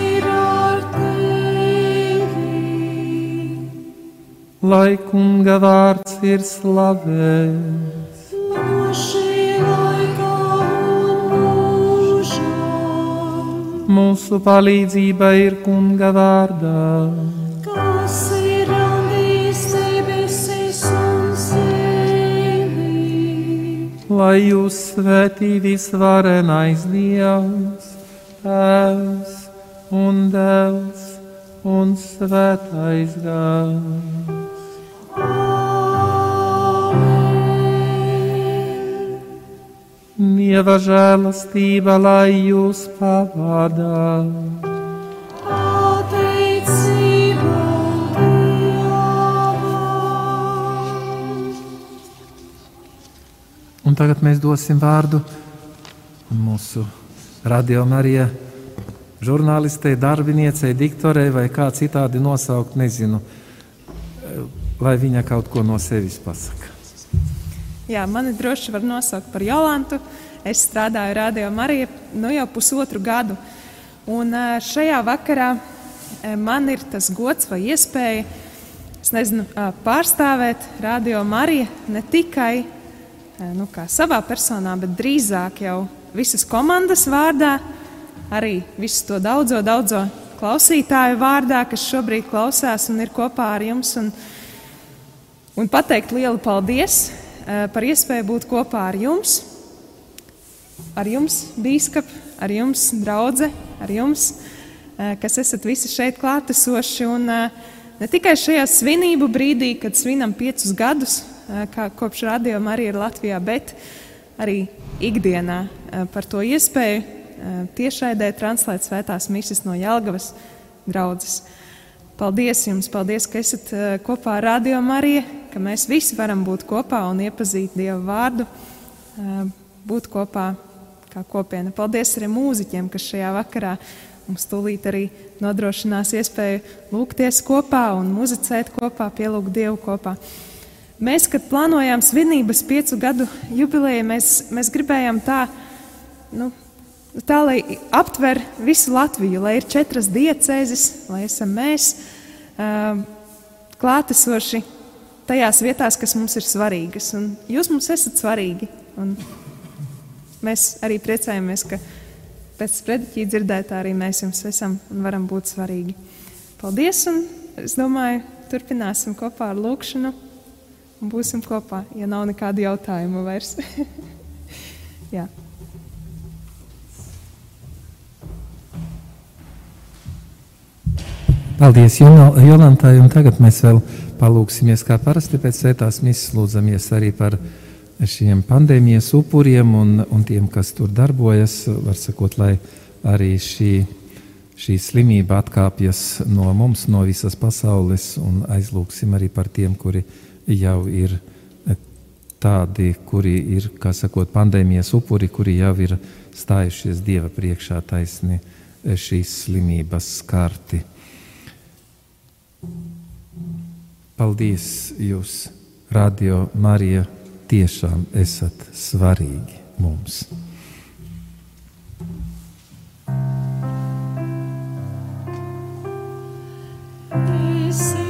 Lai kunga vārds ir slavēts. Mūsu palīdzība ir kunga vārdā. kas ir radījis debesis un zemi. Lai jūs svētī visvarenais Dievs, Tēvs un Dēls un Svētais Gars. Dieva žēlastība, lai jūs Dievam. Un tagad mēs dosim vārdu mūsu radio Marijā žurnālistei, darbiniecei, diktorei vai kā citādi nosaukt, nezinu, lai viņa kaut ko no sevis pasaka. Jā, mani droši var nosaukt par Jolantu. Es strādāju Radio Mariju nu jau pusotru gadu. Un ā, šajā vakarā ā, man ir tas gods vai iespēja es nezinu, ā, pārstāvēt Radio Mariju ne tikai nu, savā personā, bet drīzāk jau visas komandas vārdā, arī visu to daudzo, daudzo klausītāju vārdā, kas šobrīd klausās un ir kopā ar jums. Un, un pateikt lielu paldies eh, par iespēju būt kopā ar jums, ar jums, bīskap, ar jums, draugi, ar jums, eh, kas esat visi šeit klātesoši. Un eh, ne tikai šajā svinību brīdī, kad svinam piecus gadus, eh, kā kopš radījuma arī ir Latvijā, bet arī ikdienā eh, par to iespēju eh, tiešraidē translēt svētās misijas no Jelgavas draudzes. Paldies jums, paldies, ka esat eh, kopā ar Radio Mariju, ka mēs visi varam būt kopā un iepazīt Dieva vārdu, eh, būt kopā kā kopiena. Paldies arī mūziķiem, kas šajā vakarā mums tūlīt arī nodrošinās iespēju lūgties kopā un muzicēt kopā, pielūgt Dievu kopā. Mēs, kad plānojām svinības piecu gadu jubileju, mēs, mēs gribējām tā, nu, tā, lai aptver visu Latviju, lai ir četras diecēzes, lai esam mēs uh, klātesoši tajās vietās, kas mums ir svarīgas. Un jūs mums esat svarīgi. Un mēs arī priecājamies, ka pēc sprediķī dzirdētā arī mēs jums esam un varam būt svarīgi. Paldies! Un es domāju, turpināsim kopā ar lūkšanu un būsim kopā, ja nav nekādu jautājumu vairs. Jā. Paldies Jolantai, un tagad mēs vēl palūksimies, kā parasti pēc svētās misijas lūdzamies arī par šiem pandēmijas upuriem un, un tiem, kas tur darbojas. Var sakot, lai arī šī, šī slimība atkāpjas no mums, no visas pasaules, un aizlūksim arī par tiem, kuri jau ir tādi, kuri ir, kā sakot, pandēmijas upuri, kuri jau ir stājušies Dieva priekšā taisni šīs slimības skarti. Paldies jūs, Radio Marija, tiešām esat svarīgi mums. Esi godināts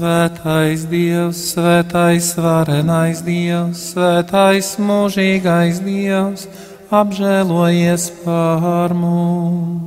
Svētais Dievs, svētais varenais Dievs, svētais mūžīgais Dievs, apžēlojies par mums.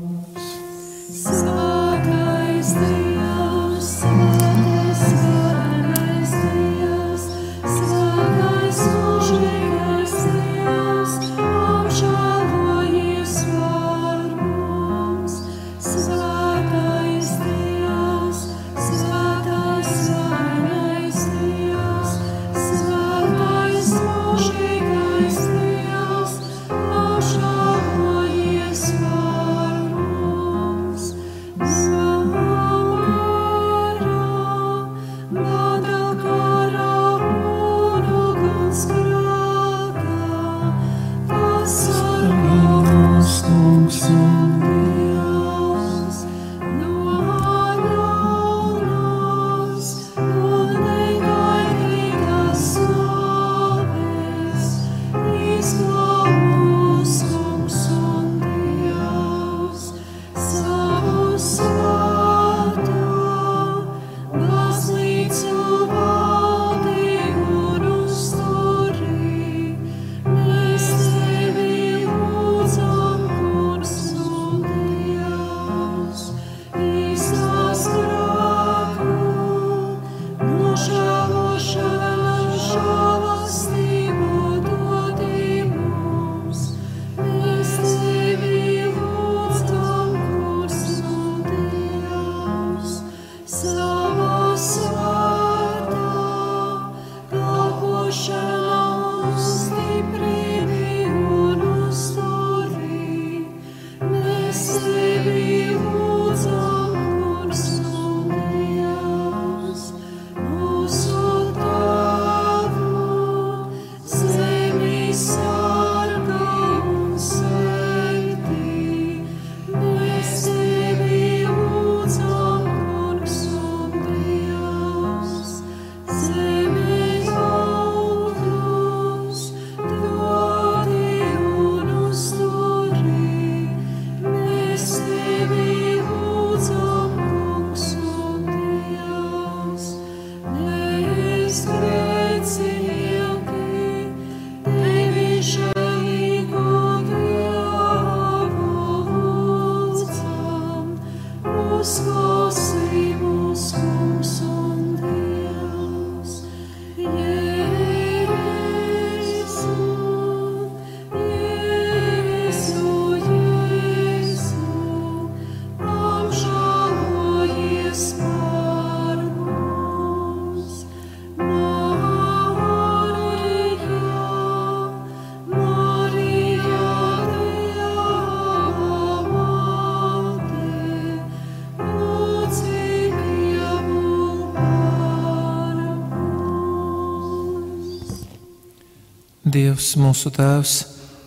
Mūsu Tēvs,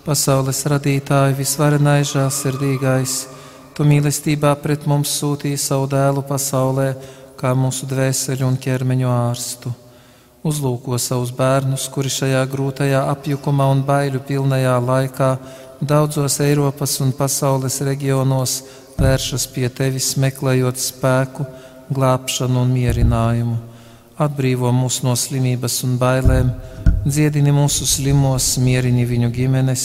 pasaules radītāji, visvarenais, žēlsirdīgais, Tu mīlestībā pret mums sūtīji savu dēlu pasaulē, kā mūsu dvēseli un ķermeņu ārstu. Uzlūko savus bērnus, kuri šajā grūtajā apjukumā un baiļu pilnajā laikā daudzos Eiropas un pasaules reģionos vēršas pie tevis, meklējot spēku, glābšanu un mierinājumu. Atbrīvo mūs no slimības un bailēm, dziedini mūsu slimos, mierini viņu ģimenes,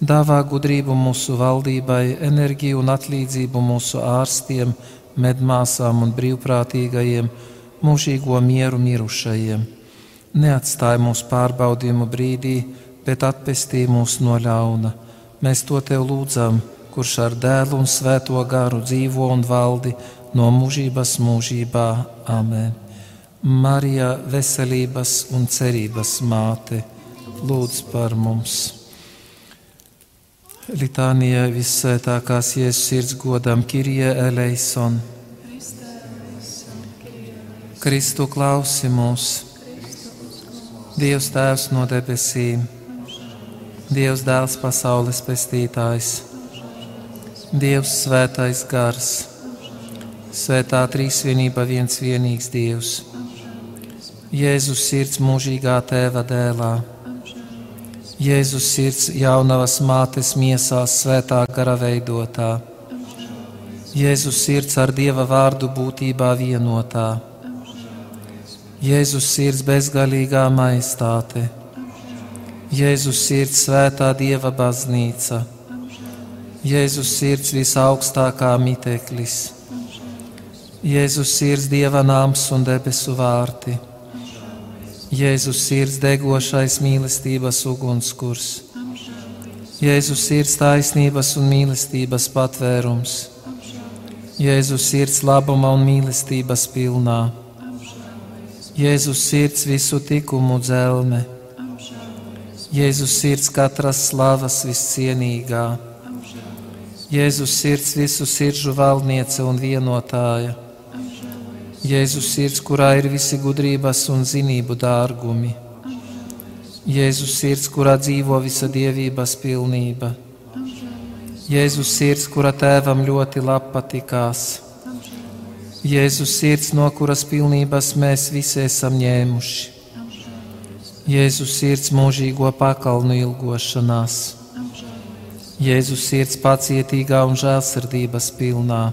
dāvā gudrību mūsu valdībai, enerģiju un atlīdzību mūsu ārstiem, medmāsām un brīvprātīgajiem, mūžīgo mieru mirušajiem. Neatstāj mūsu pārbaudījumu brīdī, bet atpestī mūs no ļauna. Mēs to tev lūdzam, kurš ar dēlu un svēto garu dzīvo un valdi no mūžības mūžībā. Amen. Marija, veselības un cerības māte, lūdz par mums! Litānija vissvētākās Jēzus sirds godam Kirie eleison. Kristu klausi mūs, Dievs Tēvs no debesīm, Dievs Dēls pasaules pestītājs, Dievs Svētais Gars, Svētā Trīsvienība viens vienīgs Dievs, Jēzus sirds mūžīgā Tēva dēlā. Jēzus sirds jaunavas mātes miesās svētā gara veidotā. Jēzus sirds ar Dieva vārdu būtībā vienotā. Jēzus sirds bezgalīgā maistāte. Jēzus sirds svētā Dieva baznīca. Jēzus sirds visaugstākā miteklis. Jēzus sirds Dieva nams un debesu vārti. Jēzus sirds degošais mīlestības ugunskurs. Jēzus sirds taisnības un mīlestības patvērums. Jēzus sirds labuma un mīlestības pilnā. Jēzus sirds visu tikumu dzelme. Jēzus sirds katras slavas viscienīgā. Jēzus sirds visu sirdžu valdniece un vienotāja. Jēzus sirds, kurā ir visi gudrības un zinību dārgumi. Jēzus sirds, kurā dzīvo visa dievības pilnība. Jēzus sirds, kura tēvam ļoti labi patikās. Jēzus sirds, no kuras pilnības mēs visi esam ņēmuši. Jēzus sirds mūžīgo pakalnu ilgošanās. Jēzus sirds pacietīgā un žēlsirdības pilnā.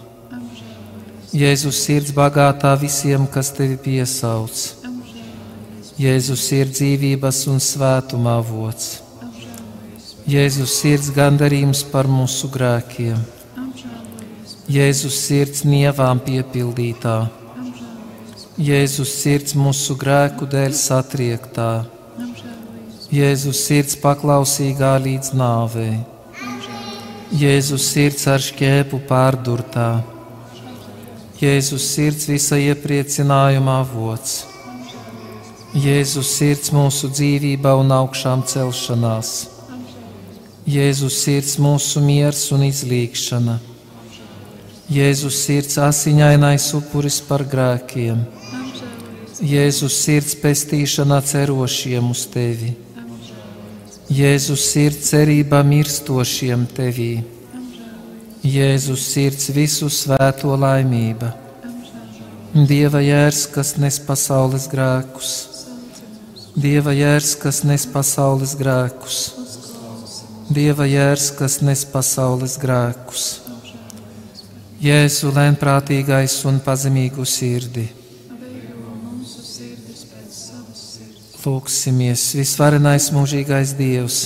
Jēzus sirds bagātā visiem, kas tevi piesauc. Jēzus sirds dzīvības un svētuma avots. Jēzus sirds gandarījums par mūsu grēkiem. Jēzus sirds nievām piepildītā. Jēzus sirds mūsu grēku dēļ satriektā. Jēzus sirds paklausīgā līdz nāvei. Jēzus sirds ar šķēpu pārdurtā. Jēzus sirds visa iepriecinājuma avots. Jēzus sirds mūsu dzīvībā un augšām celšanās. Jēzus sirds mūsu miers un izlīgšana. Jēzus sirds asiņainais upuris par grēkiem. Jēzus sirds pestīšana cerošiem uz tevi. Jēzus sirds cerībā mirstošiem tevī. Jēzus sirds visu svēto laimība. Dieva jērs, kas nes pasaules grēkus. Dieva jērs, kas nes pasaules grēkus. Dieva jērs, kas nes pasaules grēkus. Jēzu lēnprātīgais un pazemīgu sirdi. Lūksimies, visvarenais mūžīgais Dievs,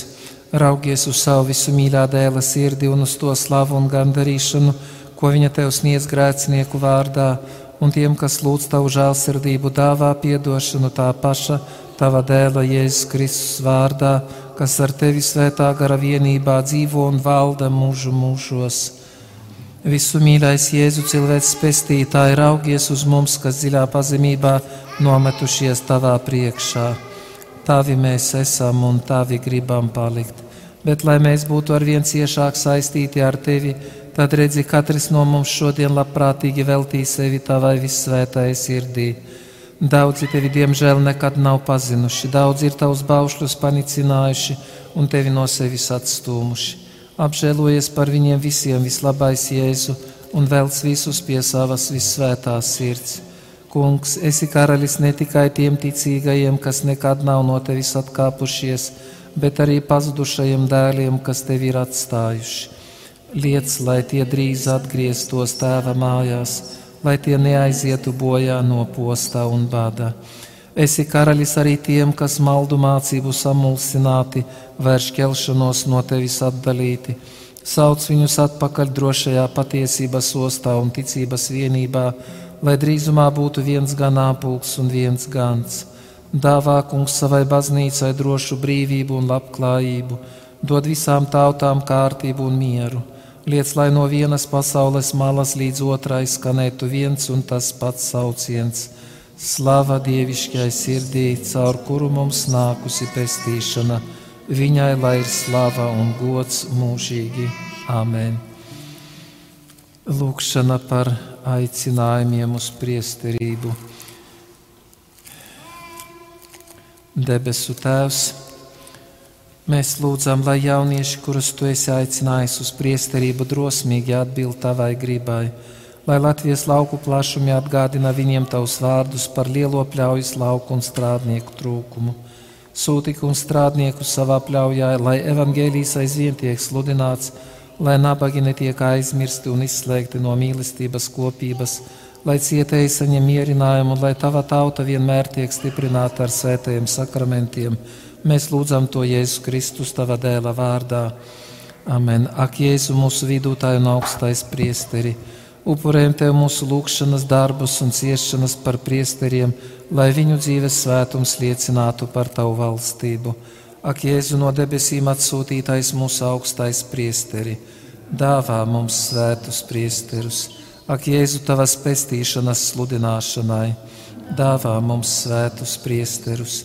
raugies uz savu visu mīļā dēla sirdi un uz to slavu un gandarīšanu, ko viņa tev sniedz grēcinieku vārdā, un tiem, kas lūdz tavu žēlsirdību, dāvā piedošanu tā paša tava dēla Jēzus Kristus vārdā, kas ar tevi svētā gara vienībā dzīvo un valda mūžu mūžos. Visu mīļais Jēzu cilvēks pestītāji raugies uz mums, kas dziļā pazemībā nometušies tavā priekšā. Tavi mēs esam un tavi gribam palikt. Bet, lai mēs būtu ar vien ciešāk saistīti ar tevi, tad redzi, katrs no mums šodien labprātīgi veltīja sevi tavai vissvētai sirdī. Daudzi tevi, diemžēl, nekad nav pazinuši, daudzi ir tavus baušļus panicinājuši un tevi no sevis atstūmuši. Apžēlojies par viņiem visiem, vislabais Jēzu, un velc visus pie savas vissvētās sirds. Kungs, esi karalis ne tikai tiem ticīgajiem, kas nekad nav no tevis atkāpušies, bet arī pazudušajiem dēliem, kas tevi ir atstājuši. Liec, lai tie drīz atgrieztos tēva mājās, lai tie neaizietu bojā no postā un bada. Esi karalis arī tiem, kas maldu mācību samulsināti, vērš ķelšanos no tevis atdalīti. Sauc viņus atpakaļ drošajā patiesības ostā un ticības vienībā, lai drīzumā būtu viens ganāpulks un viens gans. Dāvā kungs savai baznīcai drošu brīvību un labklājību, dod visām tautām kārtību un mieru. Liec, lai no vienas pasaules malas līdz otrai skanētu viens un tas pats sauciens - Slava dievišķai sirdī, caur kuru mums nākusi pestīšana. Viņai lai ir slava un gods mūžīgi. Āmen! Lūkšana par aicinājumiem uz priesterību. Debesu Tēvs, mēs lūdzam, lai jaunieši, kurus Tu esi aicinājis uz priesterību, drosmīgi atbild Tavai gribai, lai Latvijas lauku plašumi atgādina viņiem Tavus vārdus par lielo pļaujas lauku un strādnieku trūkumu. Sūti un strādnieku savā pļaujā, lai evaņģēlijas aizvien tiek sludināts, lai nabagi netiek aizmirsti un izslēgti no mīlestības kopības, lai cietēji saņem mierinājumu, lai tava tauta vienmēr tiek stiprināta ar svētajiem sakramentiem. Mēs lūdzam to Jēzu Kristus tava dēla vārdā. Amen. Ak, Jēzu, mūsu vidūtāju un augstais priesteri, upurējam tev mūsu lūgšanas darbus un ciešanas par priesteriem, lai viņu dzīves svētums liecinātu par tavu valstību. Ak, Jēzu no debesīm atsūtītais mūsu augstais priesteri, dāvā mums svētus priesterus. Ak, Jēzu, tavas pestīšanas sludināšanai, dāvā mums svētus priesterus.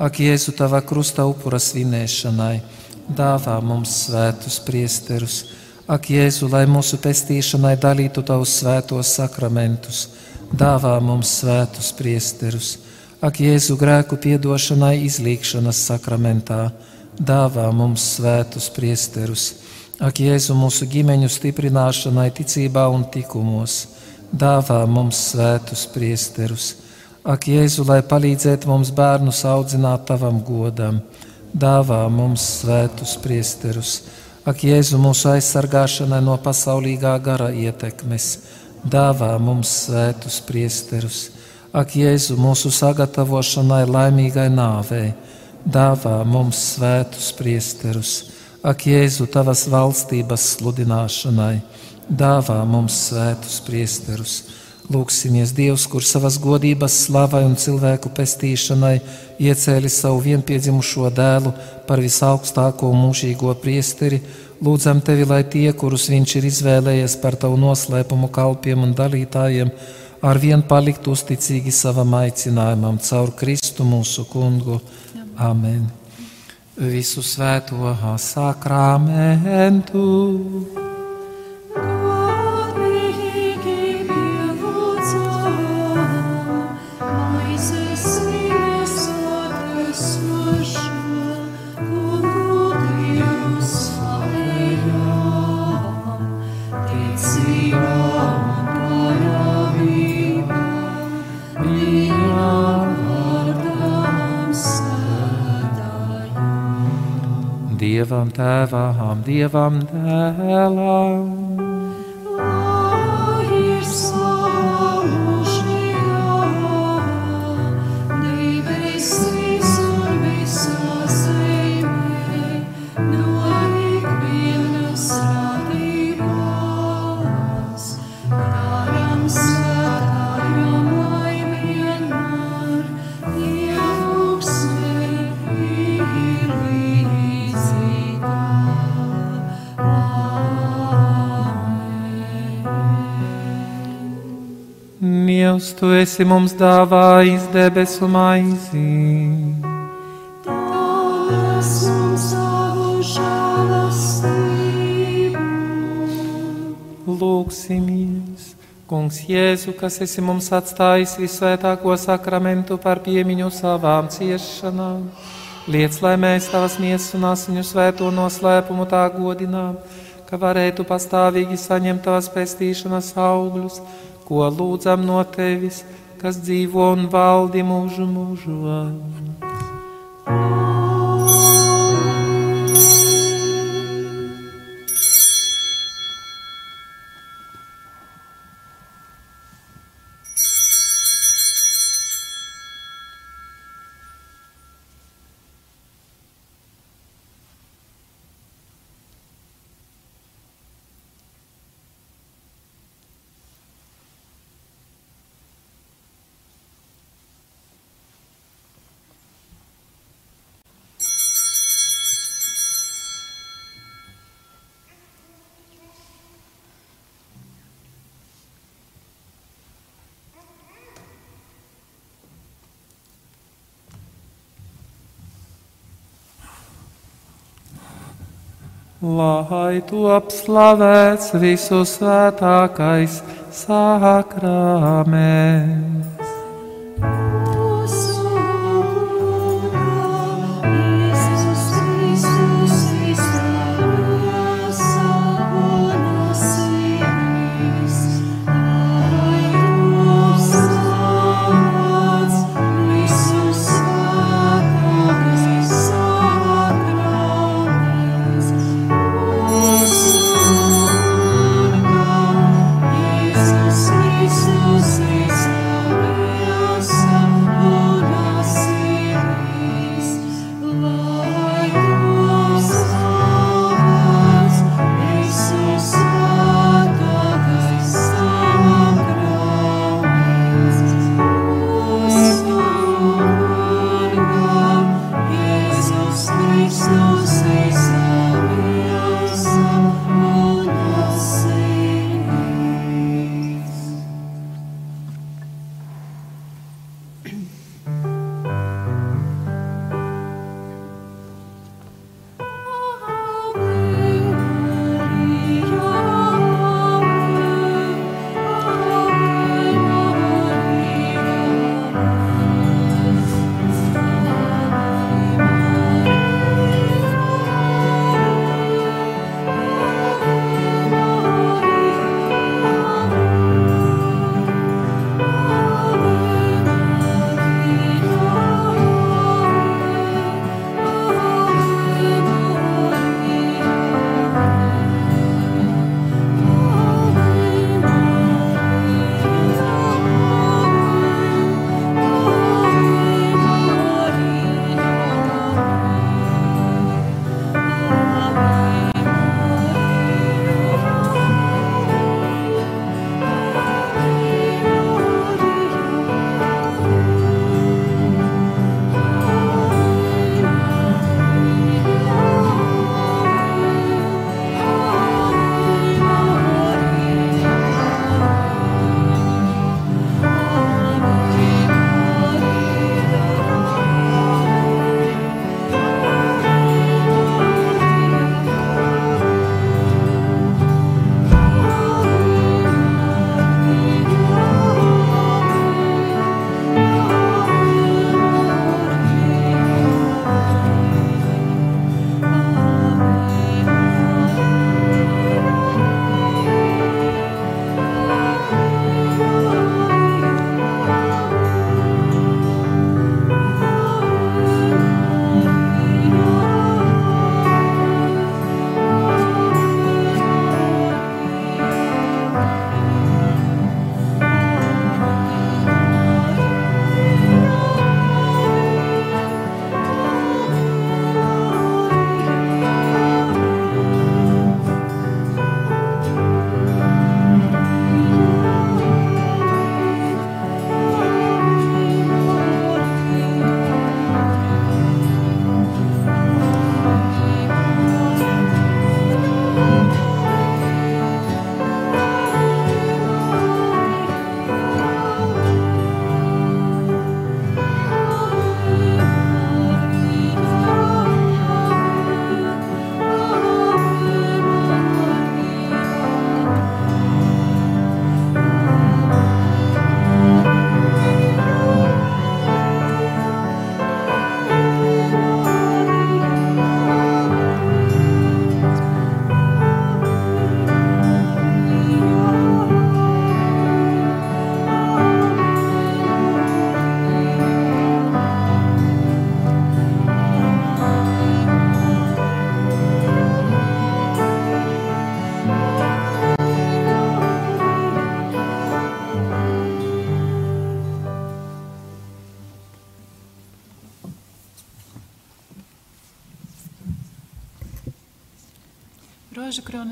Ak, Jēzu, tava krusta upura svinēšanai, dāvā mums svētus priesterus. Ak, Jēzu, lai mūsu pestīšanai dalītu tavus svētos sakramentus, dāvā mums svētus priesterus. Ak, Jēzu grēku piedošanai izlīkšanas sakramentā, dāvā mums svētus priesterus. Ak, Jēzu mūsu ģimeņu stiprināšanai ticībā un tikumos, dāvā mums svētus priesterus. Ak, Jēzu, lai palīdzētu mums bērnus audzināt tavam godam, dāvā mums svētus priesterus. Ak, Jēzu, mūsu aizsargāšanai no pasaulīgā gara ietekmes, dāvā mums svētus priesterus. Ak, Jēzu, mūsu sagatavošanai laimīgai nāvei, dāvā mums svētus priesterus. Ak, Jēzu, tavas valstības sludināšanai, dāvā mums svētus priesterus. Lūksimies Dievs, kurš savas godības slavai un cilvēku pestīšanai iecēlis savu vienpiedzimušo dēlu par visaugstāko mūžīgo priesteri, lūdzam tevi, lai tie, kurus viņš ir izvēlējies par tavu noslēpumu kalpiem un dalītājiem, arvien palikt uzticīgi savam aicinājumam caur Kristu mūsu kungu. Amen. Visu svēto sakramentu. Godīgi pielūdzam, Dievam tēvam, Dievam dēlam. Tu esi mums dāvājis debesu žēlastību. Lūksimies, Kungs, Jēzu, kas esi mums atstājis visvētāko sakramentu par piemiņu savām ciešanām. Liec, lai mēs tavas miesas un asiņu svēto noslēpumu tā godinām, ka varētu pastāvīgi saņemt tavas pestīšanas augļus, ko lūdzam no tevis, kas dzīvo un valdi mūžu mūžos. Lai tu apslavēts visu svētākais sakraments.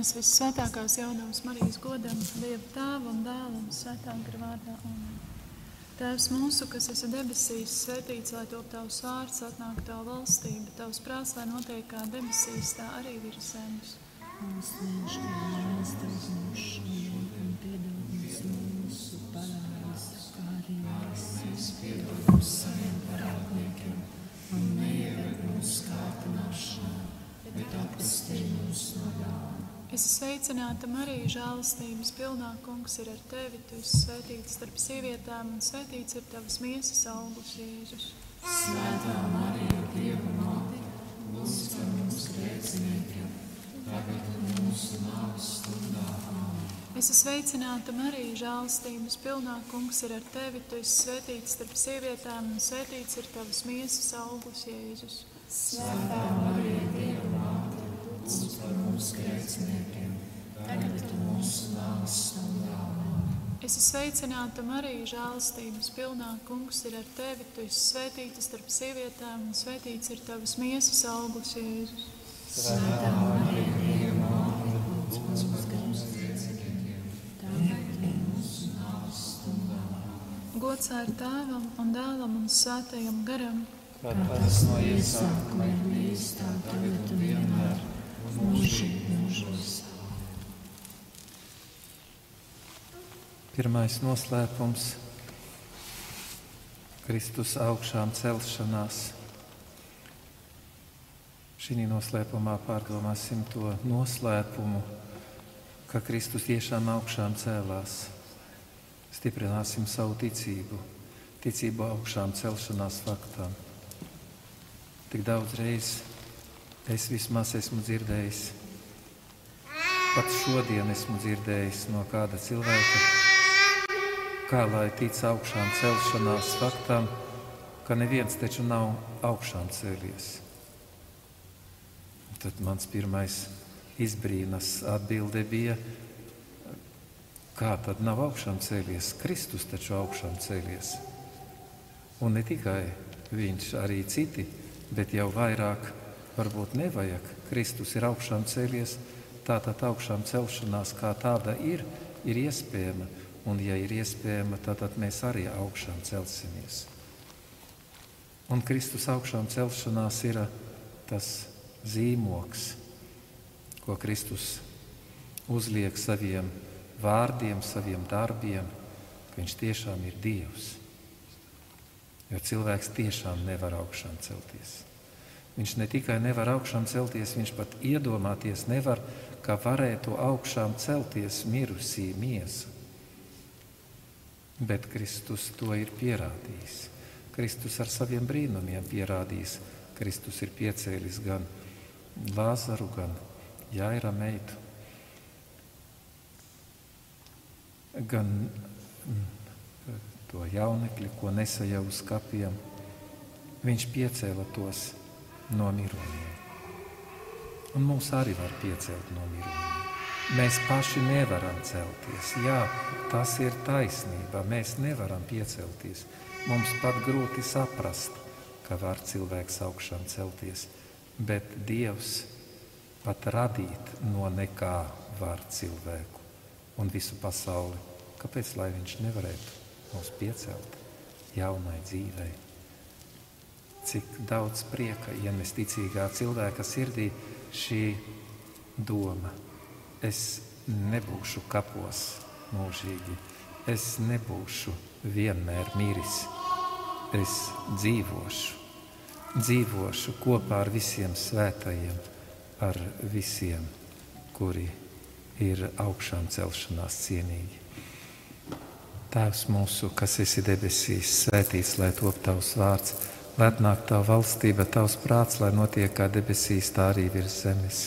Kronas visvētākās jaunums Marijas godam, Dieva tēva un dēla un svētā gara vārdā. Amen. Tēvs mūsu, kas esi debesīs, svētīts, lai top tavs vārds, atnāk tava valstība, tavs prāts, lai notiek kā debesīs, tā arī virs zemes. Mūsu dienaskārt mēs tev lūgšanu sveicināta Marija, žēlastības pilnā kungs ir ar tevi. Tu esi svētīts starp sievietēm, un svētīts ir tavas miesas augurs, Jēzus. Svētā Marija, Dieva māte, lūdz par mums grēciniekiem, tagad un mūsu nāves stundā. Es esmu sveicināta Marija, žēlastības pilnā kungs ir ar tevi. Tu esi svētīts starp sievietēm, un svētīts ir tavas miesas augurs, Jēzus. Svētā Marija, Dieva māte, lūdz par mums grēciniekiem, Es esmu sveicināta Marija, žēlastības pilnā kungs ir ar tevi. Tu esi svētīta starp sievietēm, un svētīts ir tavas miesas augurs, Jēzus. Svētā Marija, Dieva lūdz par mums grēciniekiem, tagad mūsu nāves stundā. Gods ar tēvam un dēlam un svētajam garam. Kā tas no Iesākumā ir bijis tā tagad un vienmēr, mūžīgi mūžos. Pirmais noslēpums - Kristus augšām celšanās. Šī noslēpumā pārdomāsim to noslēpumu, ka Kristus tiešām augšām cēlās. Stiprināsim savu ticību, ticību augšām celšanās faktam. Tik daudz reizes es vismaz esmu dzirdējis, pat šodien esmu dzirdējis no kāda cilvēka, kā lai tic augšām celšanās faktam, ka neviens taču nav augšām cēlies. Tad mans pirmais izbrīnas atbilde bija, kā tad nav augšām cēlies? Kristus taču augšām cēlies. Un ne tikai viņš, arī citi, bet jau vairāk varbūt nevajag. Kristus ir augšām cēlies, tātad augšām celšanās kā tāda ir, ir iespējama. Un, ja ir iespējama, tad, mēs arī augšām celsimies. Un Kristus augšām celšanās ir tas zīmoks, ko Kristus uzliek saviem vārdiem, saviem darbiem, ka viņš tiešām ir Dievs. Jo cilvēks tiešām nevar augšām celties. Viņš ne tikai nevar augšām celties, viņš pat iedomāties nevar, ka varētu augšām celties mirusī miesa. Bet Kristus to ir pierādījis. Kristus ar saviem brīnumiem pierādījis. Kristus ir piecēlis gan Lāzaru, gan Jaira meitu, gan mm, to jaunekli, ko nesēja uz kapiem. Viņš piecēla tos no mirušajiem. Un mums arī var piecelt no mirušajiem. Mēs paši nevaram celties. Jā, tas ir taisnība. Mēs nevaram piecelties. Mums pat grūti saprast, ka var cilvēks augšām celties. Bet Dievs pat radīt no nekā var cilvēku un visu pasauli. Kāpēc lai viņš nevarētu mūs piecelt jaunai dzīvei? Cik daudz prieka ienes ticīgā cilvēka sirdī šī doma. Es nebūšu kapos mūžīgi, es nebūšu vienmēr miris, es dzīvošu, dzīvošu kopā ar visiem svētajiem, ar visiem, kuri ir augšām celšanās cienīgi. Tēvs mūsu, kas esi debesīs, svētīts, lai top tavs vārds, lai atnāk tava valstība, tavs prāts, lai notiek kā debesīs, tā arī virs zemes.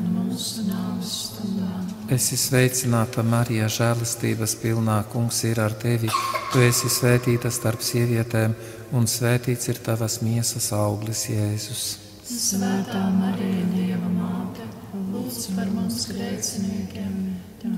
stundā. Esi sveicināta, Marija, žēlastības pilnā kungs ir ar tevi. Tu esi svētīta starp sievietēm, un svētīts ir tavas miesas auglis, Jēzus. Svētā Marija, Dieva māte, lūdz par mums grēciniekiem,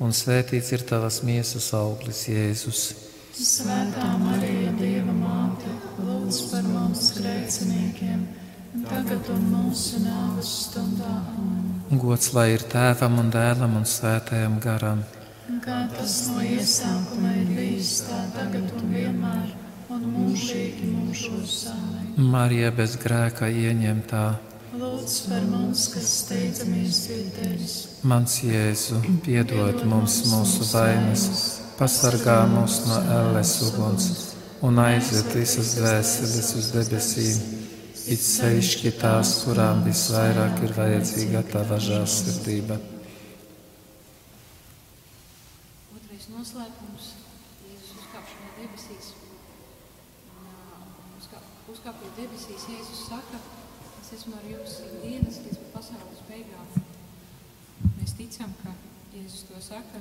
un svētīts ir tavas miesas auglis, Jēzus. Svētā Marija, Dieva māte, lūdz par mums grēciniekiem, tagad un mūsu nāves stundā. Gods lai ir tēvam un dēlam un svētajam garam. Kā tas no iesākuma ir bijis, tā tagad un vienmēr, un mūžīgi mūžos sāmē. Marija bez grēka ieņemtā. Lūdz par mums, kas steidzamies pie tevis. Mans Jēzu, piedod mums mūsu vainas, pasargā mūs no elles uguns un aizved visas dvēseles uz debesīm. It sevišķi tās, kurām visvairāk ir vajadzīga tava žēlsirdība. Otrais noslēpums - Jēzus uzkāpšana debesīs. Uzkāpjot debesīs, Jēzus saka, es esmu ar jums ikdienas līdz pasaules beigām. Mēs ticam, ka Jēzus to saka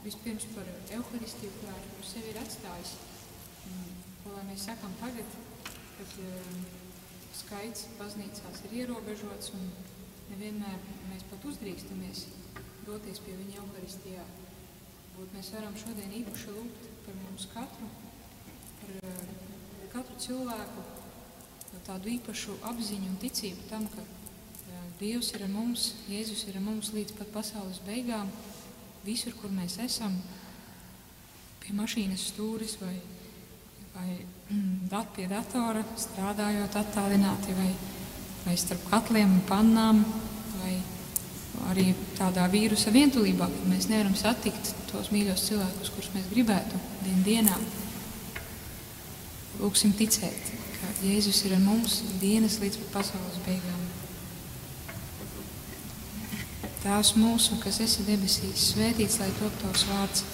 vispirms par evaharistiju, kurā viņš sevi ir atstājis. Ko lai mēs sakām tagad, kad um, skaits baznīcās ir ierobežots un nevienmēr mēs pat uzdrīkstamies doties pie viņa evaharistijā. Varbūt mēs varam šodien īpaši lūgt par mums katru, par eh, katru cilvēku tādu īpašu apziņu un ticību tam, ka eh, Dievs ir ar mums, Jēzus ir ar mums līdz pat pasaules beigām, visur, kur mēs esam, pie mašīnas stūris vai, vai mm, dat pie datora, strādājot attālināti vai, vai starp katliem un pannām vai arī tādā vīrusa vientulībā, kad mēs nevaram satikt tos mīļos cilvēkus, kurus mēs gribētu dien dienā. Lūksim ticēt, Jēzus ir ar mums dienas līdz pasaules beigām. Tēvs mūsu, kas esi debesīs, svētīts lai top tavs vārds,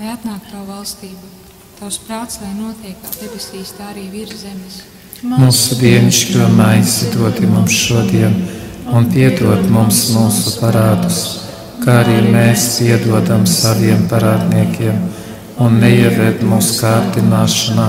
lai atnāk tavu valstību, tavs prāts, lai notiek kā debesīs, tā arī virs zemes. Mūsu dienascho maizi dod mums šodien, un piedod mums mūsu parādus, kā arī mēs piedodam saviem parādniekiem, un neieved mūsu kārdināšanā,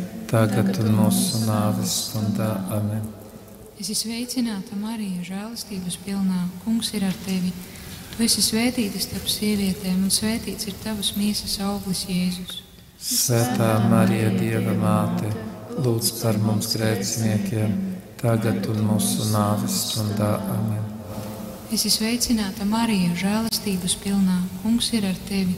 tagad un mūsu nāves stundā. Amen. Es esmu sveicināta, Marija, žēlastības pilnā. Kungs ir ar tevi. Tu esi svētīta starp sievietēm, un svētīts ir tavas miesas auglis, Jēzus. Svētā Marija, Dieva māte, lūdz par mums grēciniekiem, tagad un mūsu nāves stundā. Amen. Es esmu sveicināta, Marija, žēlastības pilnā. Kungs ir ar tevi.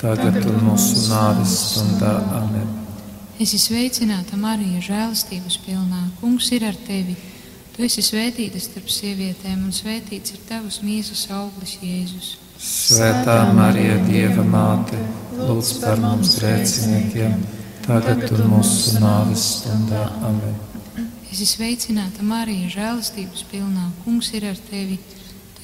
tagad un mūsu nāves stundā. Amen. Es esmu sveicināta, Marija, žēlastības pilnā. Kungs ir ar tevi. Tu esi svētīta starp sievietēm, un svētīts ir tavas miesas auglis, Jēzus. Svētā Marija, Dieva māte, lūdz par mums grēciniekiem, tagad un mūsu nāves stundā. Amen. Es esmu sveicināta, Marija, žēlastības pilnā. Kungs ir ar tevi.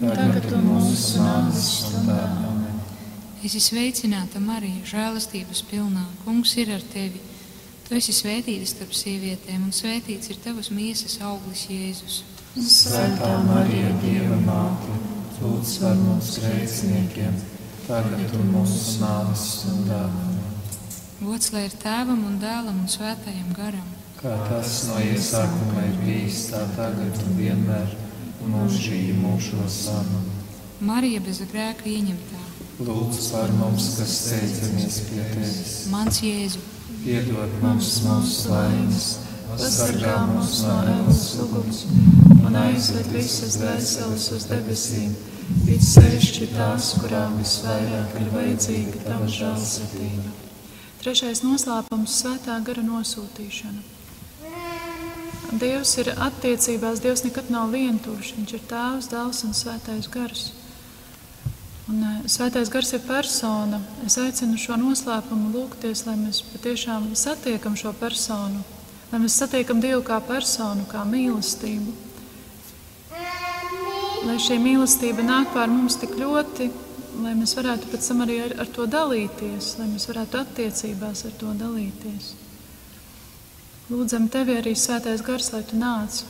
tagad un mūsu nāves stundā. Es esmu sveicināta, Marija, žēlastības pilnā. Kungs ir ar tevi. Tu esi svētīta starp sievietēm, un svētīts ir tavas miesas auglis, Jēzus. Svētā Marija, Dieva māte, lūdz par mums grēciniekiem, tagad un mūsu nāves stundā. Gods lai ir tēvam un dēlam un svētajam garam. Kā tas no iesākuma ir bijis, tā tagad un vienmēr, un mūžīgi mūžos. Amen. Marija bez grēka ieņemtā. Lūdz par mums, kas steidzamies pie tevis. Mans Jēzu, Piedod mums mūsu laimes, pasargā mūs no ēnas uguns un aizved visas dvēseles uz debesīm, it sevišķi tās, kurām visvairāk ir vajadzīga tava žēlsirdība. Trešais noslēpums - svētā gara nosūtīšana. Dievs ir attiecībās, Dievs nekad nav vientuļš. Viņš ir tēvs, dēls un svētais gars. Un, eh, svētais gars ir persona. Es aicinu šo noslēpumu lūgties, lai mēs patiešām satiekam šo personu, lai mēs satiekam Dievu kā personu, kā mīlestību. Lai šī mīlestība nāk pār mums tik ļoti, lai mēs varētu pēc tam arī ar, ar to dalīties, lai mēs varētu attiecībās ar to dalīties. Lūdzam tevi arī svētais gars, lai tu nāc.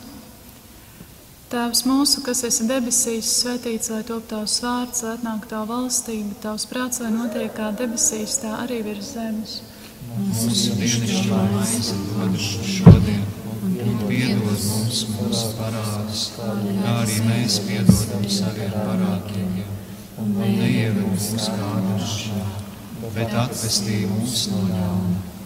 Tēvs mūsu, kas esi debesīs, svētīts, lai top tavs vārds, lai atnāk tava valstība, tavs prāts, lai notiek kā debesīs, tā arī virs zemes. Mūsu dienascho maizi dod mums šodien, un piedod mums mūsu parādus, kā arī mēs piedodam saviem parādiem. Un neieved mūsu kārdināšanā, bet atvestī mūs no ļauna.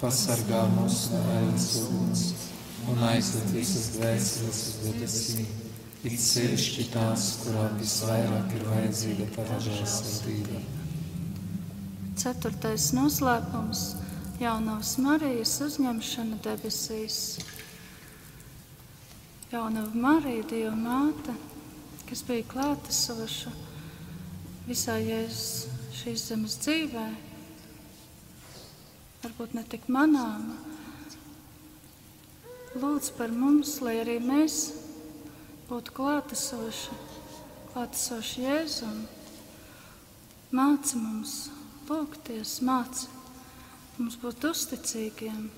Pasargā mūs no ēnas uguns un aizved visas dvēseles uz debesīm. It sevišķi tās, kurām visvairāk ir vajadzīga tava žēlsirdība. Ceturtais noslēpums - jaunavas Marijas uzņemšana debesīs. Jaunava Marija, Dieva māte, kas bija klātesoša visā Jēzus šīs zemes dzīvē, varbūt ne tik manāma. Lūdzu par mums, lai arī mēs būtu klātesoši, klātesoši Jēzum. Māci mums lūgties, māci mums būt uzticīgiem,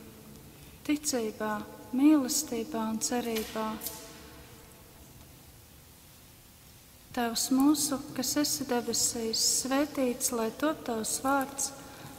ticībā, mīlestībā un cerībā. Tēvs mūsu, kas esi debesīs, svētīts, lai top tavs vārds,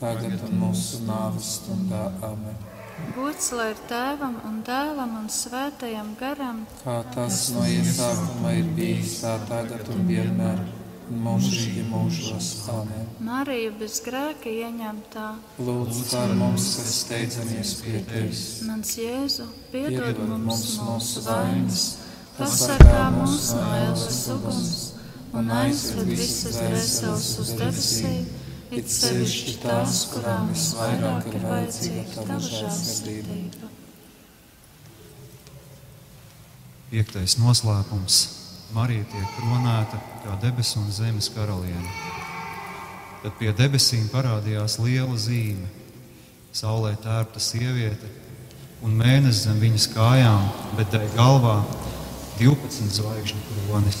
tagad un mūsu nāves stundā. Amen. Gods lai ir tēvam un dēlam un svētajam garam, Kā tas no iesākuma ir bijis, tā tagad un vienmēr, mūžīgi mūžos. Amen. Marija bez grēka ieņemtā. Lūdz par mums, kas steidzamies pie tevis. Mans Jēzu, piedod mums mūsu vainas, pasargā mūs no ēlas uguns un aizved visas dvēseles uz debesīm, it sevišķi tās, kurām visvairāk ir vajadzīga tava žēlsirdība. Piektais noslēpums. Marija tiek kronēta kā debesu un zemes karaliene. Tad pie debesīm parādījās liela zīme. Saulē tērpta sieviete un mēnesis zem viņas kājām, bet tai galvā 12 zvaigžņu kronis.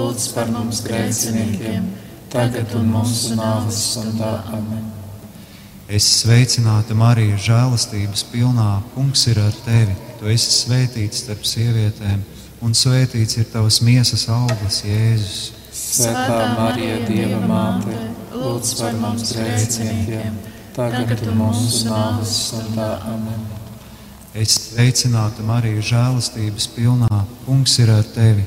lūdz par mums grēciniekiem, tagad un mūsu nāves stundā. Amen. Es sveicināta Marija, žēlastības pilnā, kungs ir ar tevi. Tu esi svētīta starp sievietēm, un svētīts ir tavas miesas auglis, Jēzus. Svētā Marija, Dieva māte, lūdz par mums grēciniekiem, tagad un mūsu nāves stundā. Amen. Es sveicināta Marija, žēlastības pilnā, kungs ir ar tevi.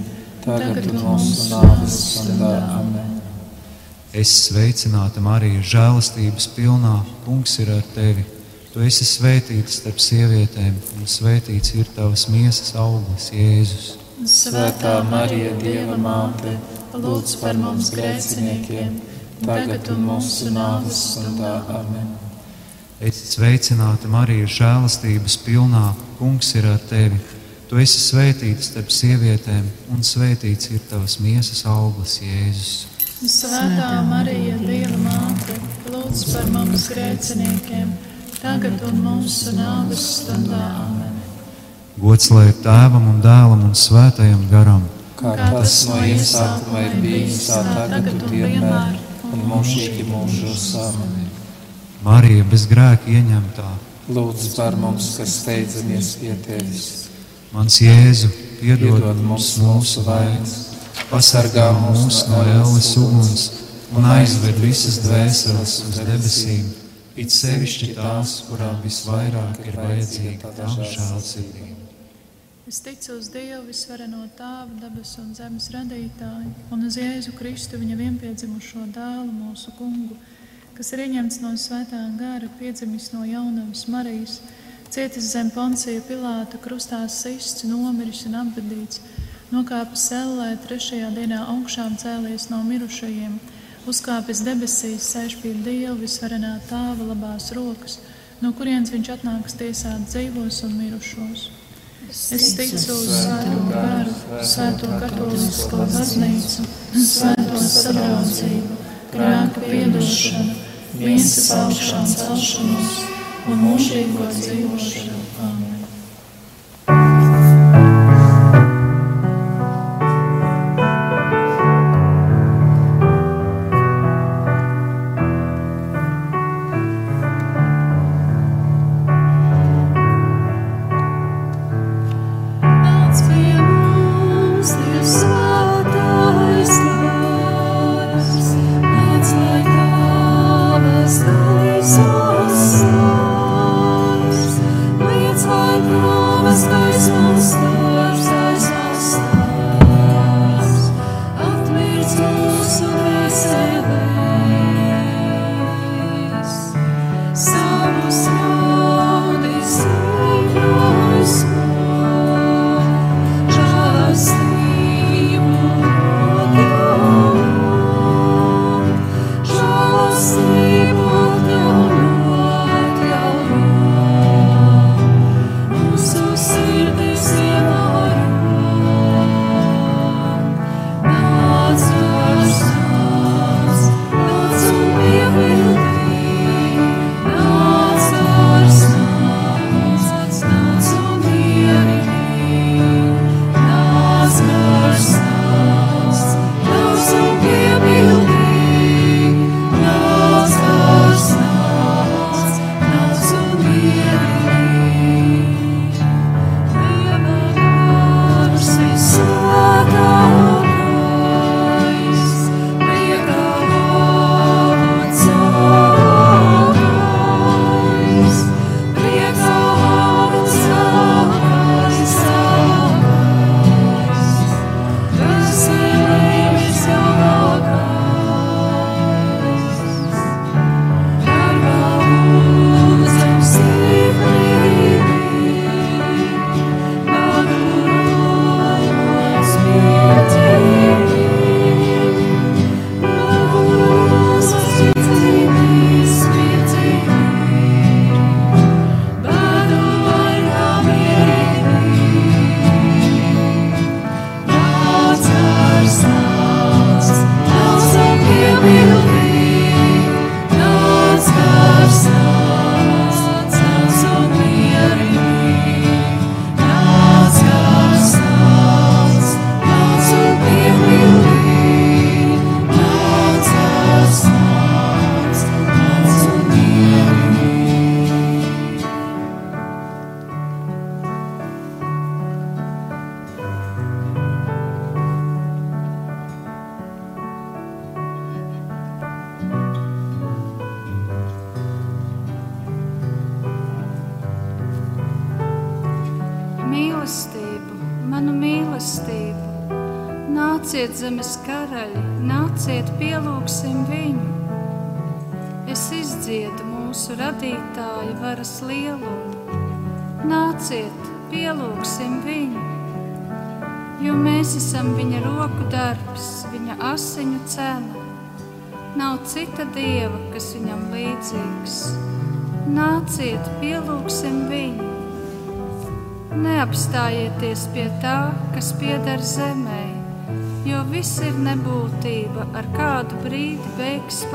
tagad mūsu nāves stundā. Amen. Es sveicināta Marija, žēlastības pilnā, kungs ir ar tevi. Tu esi svētīta starp sievietēm, un svētīts ir tavas miesas auglis, Jēzus. Svētā Marija, Dieva māte, lūdz par mums grēciniekiem, tagad un mūsu nāves stundā. Amen. Es sveicināta Marija, žēlastības pilnā, kungs ir ar tevi. Tu esi svētīta starp sievietēm, un svētīts ir tavas miesas auglis, Jēzus. Svētā Marija, Dieva māte, lūdz par mums grēciniekiem, tagad un mūsu nāves stundā. Amen. Gods lai ir tēvam un dēlam un svētajam garam. Kā tas no iesākuma ir bijis, tā tagad un vienmēr, un mūžīgi mūžos. Amen. Marija bez grēka ieņemtā. Lūdz par mums, kas steidzamies pie tevis. Mans Jēzu, piedod mums mūsu vainas, pasargā mūs no ēles uguns un aizved visas dvēseles uz debesīm, it sevišķi tās, kurām visvairāk ir vajadzīga tava žēlsirdība. Es ticu uz Dievu, visvareno Tēvu, debesu un zemes radītāju, un uz Jēzu Kristu, viņa vienpiedzimušo dēlu, mūsu kungu, kas ir ieņemts no svētā gara, piedzimis no jaunavas Marijas, cietis zem poncija Pilāta, krustā sists, nomiris un apbedīts, nokāpis ellē, trešajā dienā augšām cēlies no mirušajiem, uzkāpis debesīs, sēž pie Dieva, visvarenā Tēva labās rokas, no kurienes viņš atnāks tiesāt dzīvos un mirušos. Es ticu uz svēto garu, svēto katolisko baznīcu, svēto sadraudzību, grēku piedošanu, viensas augšām celšanos un mūžīgo dzīvošanu. Amen.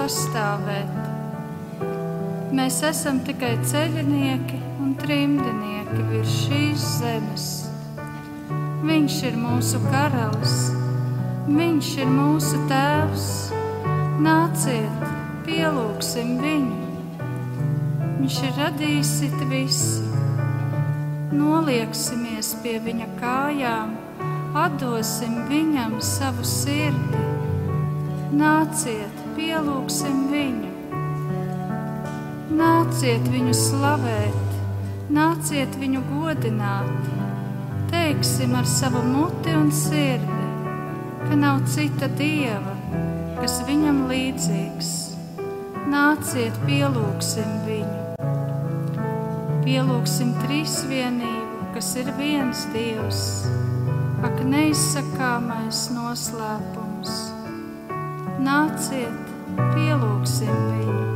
Pastāvēt. Mēs esam tikai ceļinieki un trimdinieki virs šīs zemes. Viņš ir mūsu karalis, viņš ir mūsu tēvs. Nāciet, pielūgsim viņu. Viņš ir radījis visu. Nolieksimies pie viņa kājām, atdosim viņam savu sirdi. Nāciet, pielūgsim viņu. Nāciet viņu slavēt, nāciet viņu godināt. Teiksim ar savu muti un sirdi, ka nav cita dieva, kas viņam līdzīgs. Nāciet, pielūgsim viņu. Pielūgsim trīsvienību, kas ir viens dievs, ak, neizsakāmais noslēpums. Nāciet, pielūgsim viņu.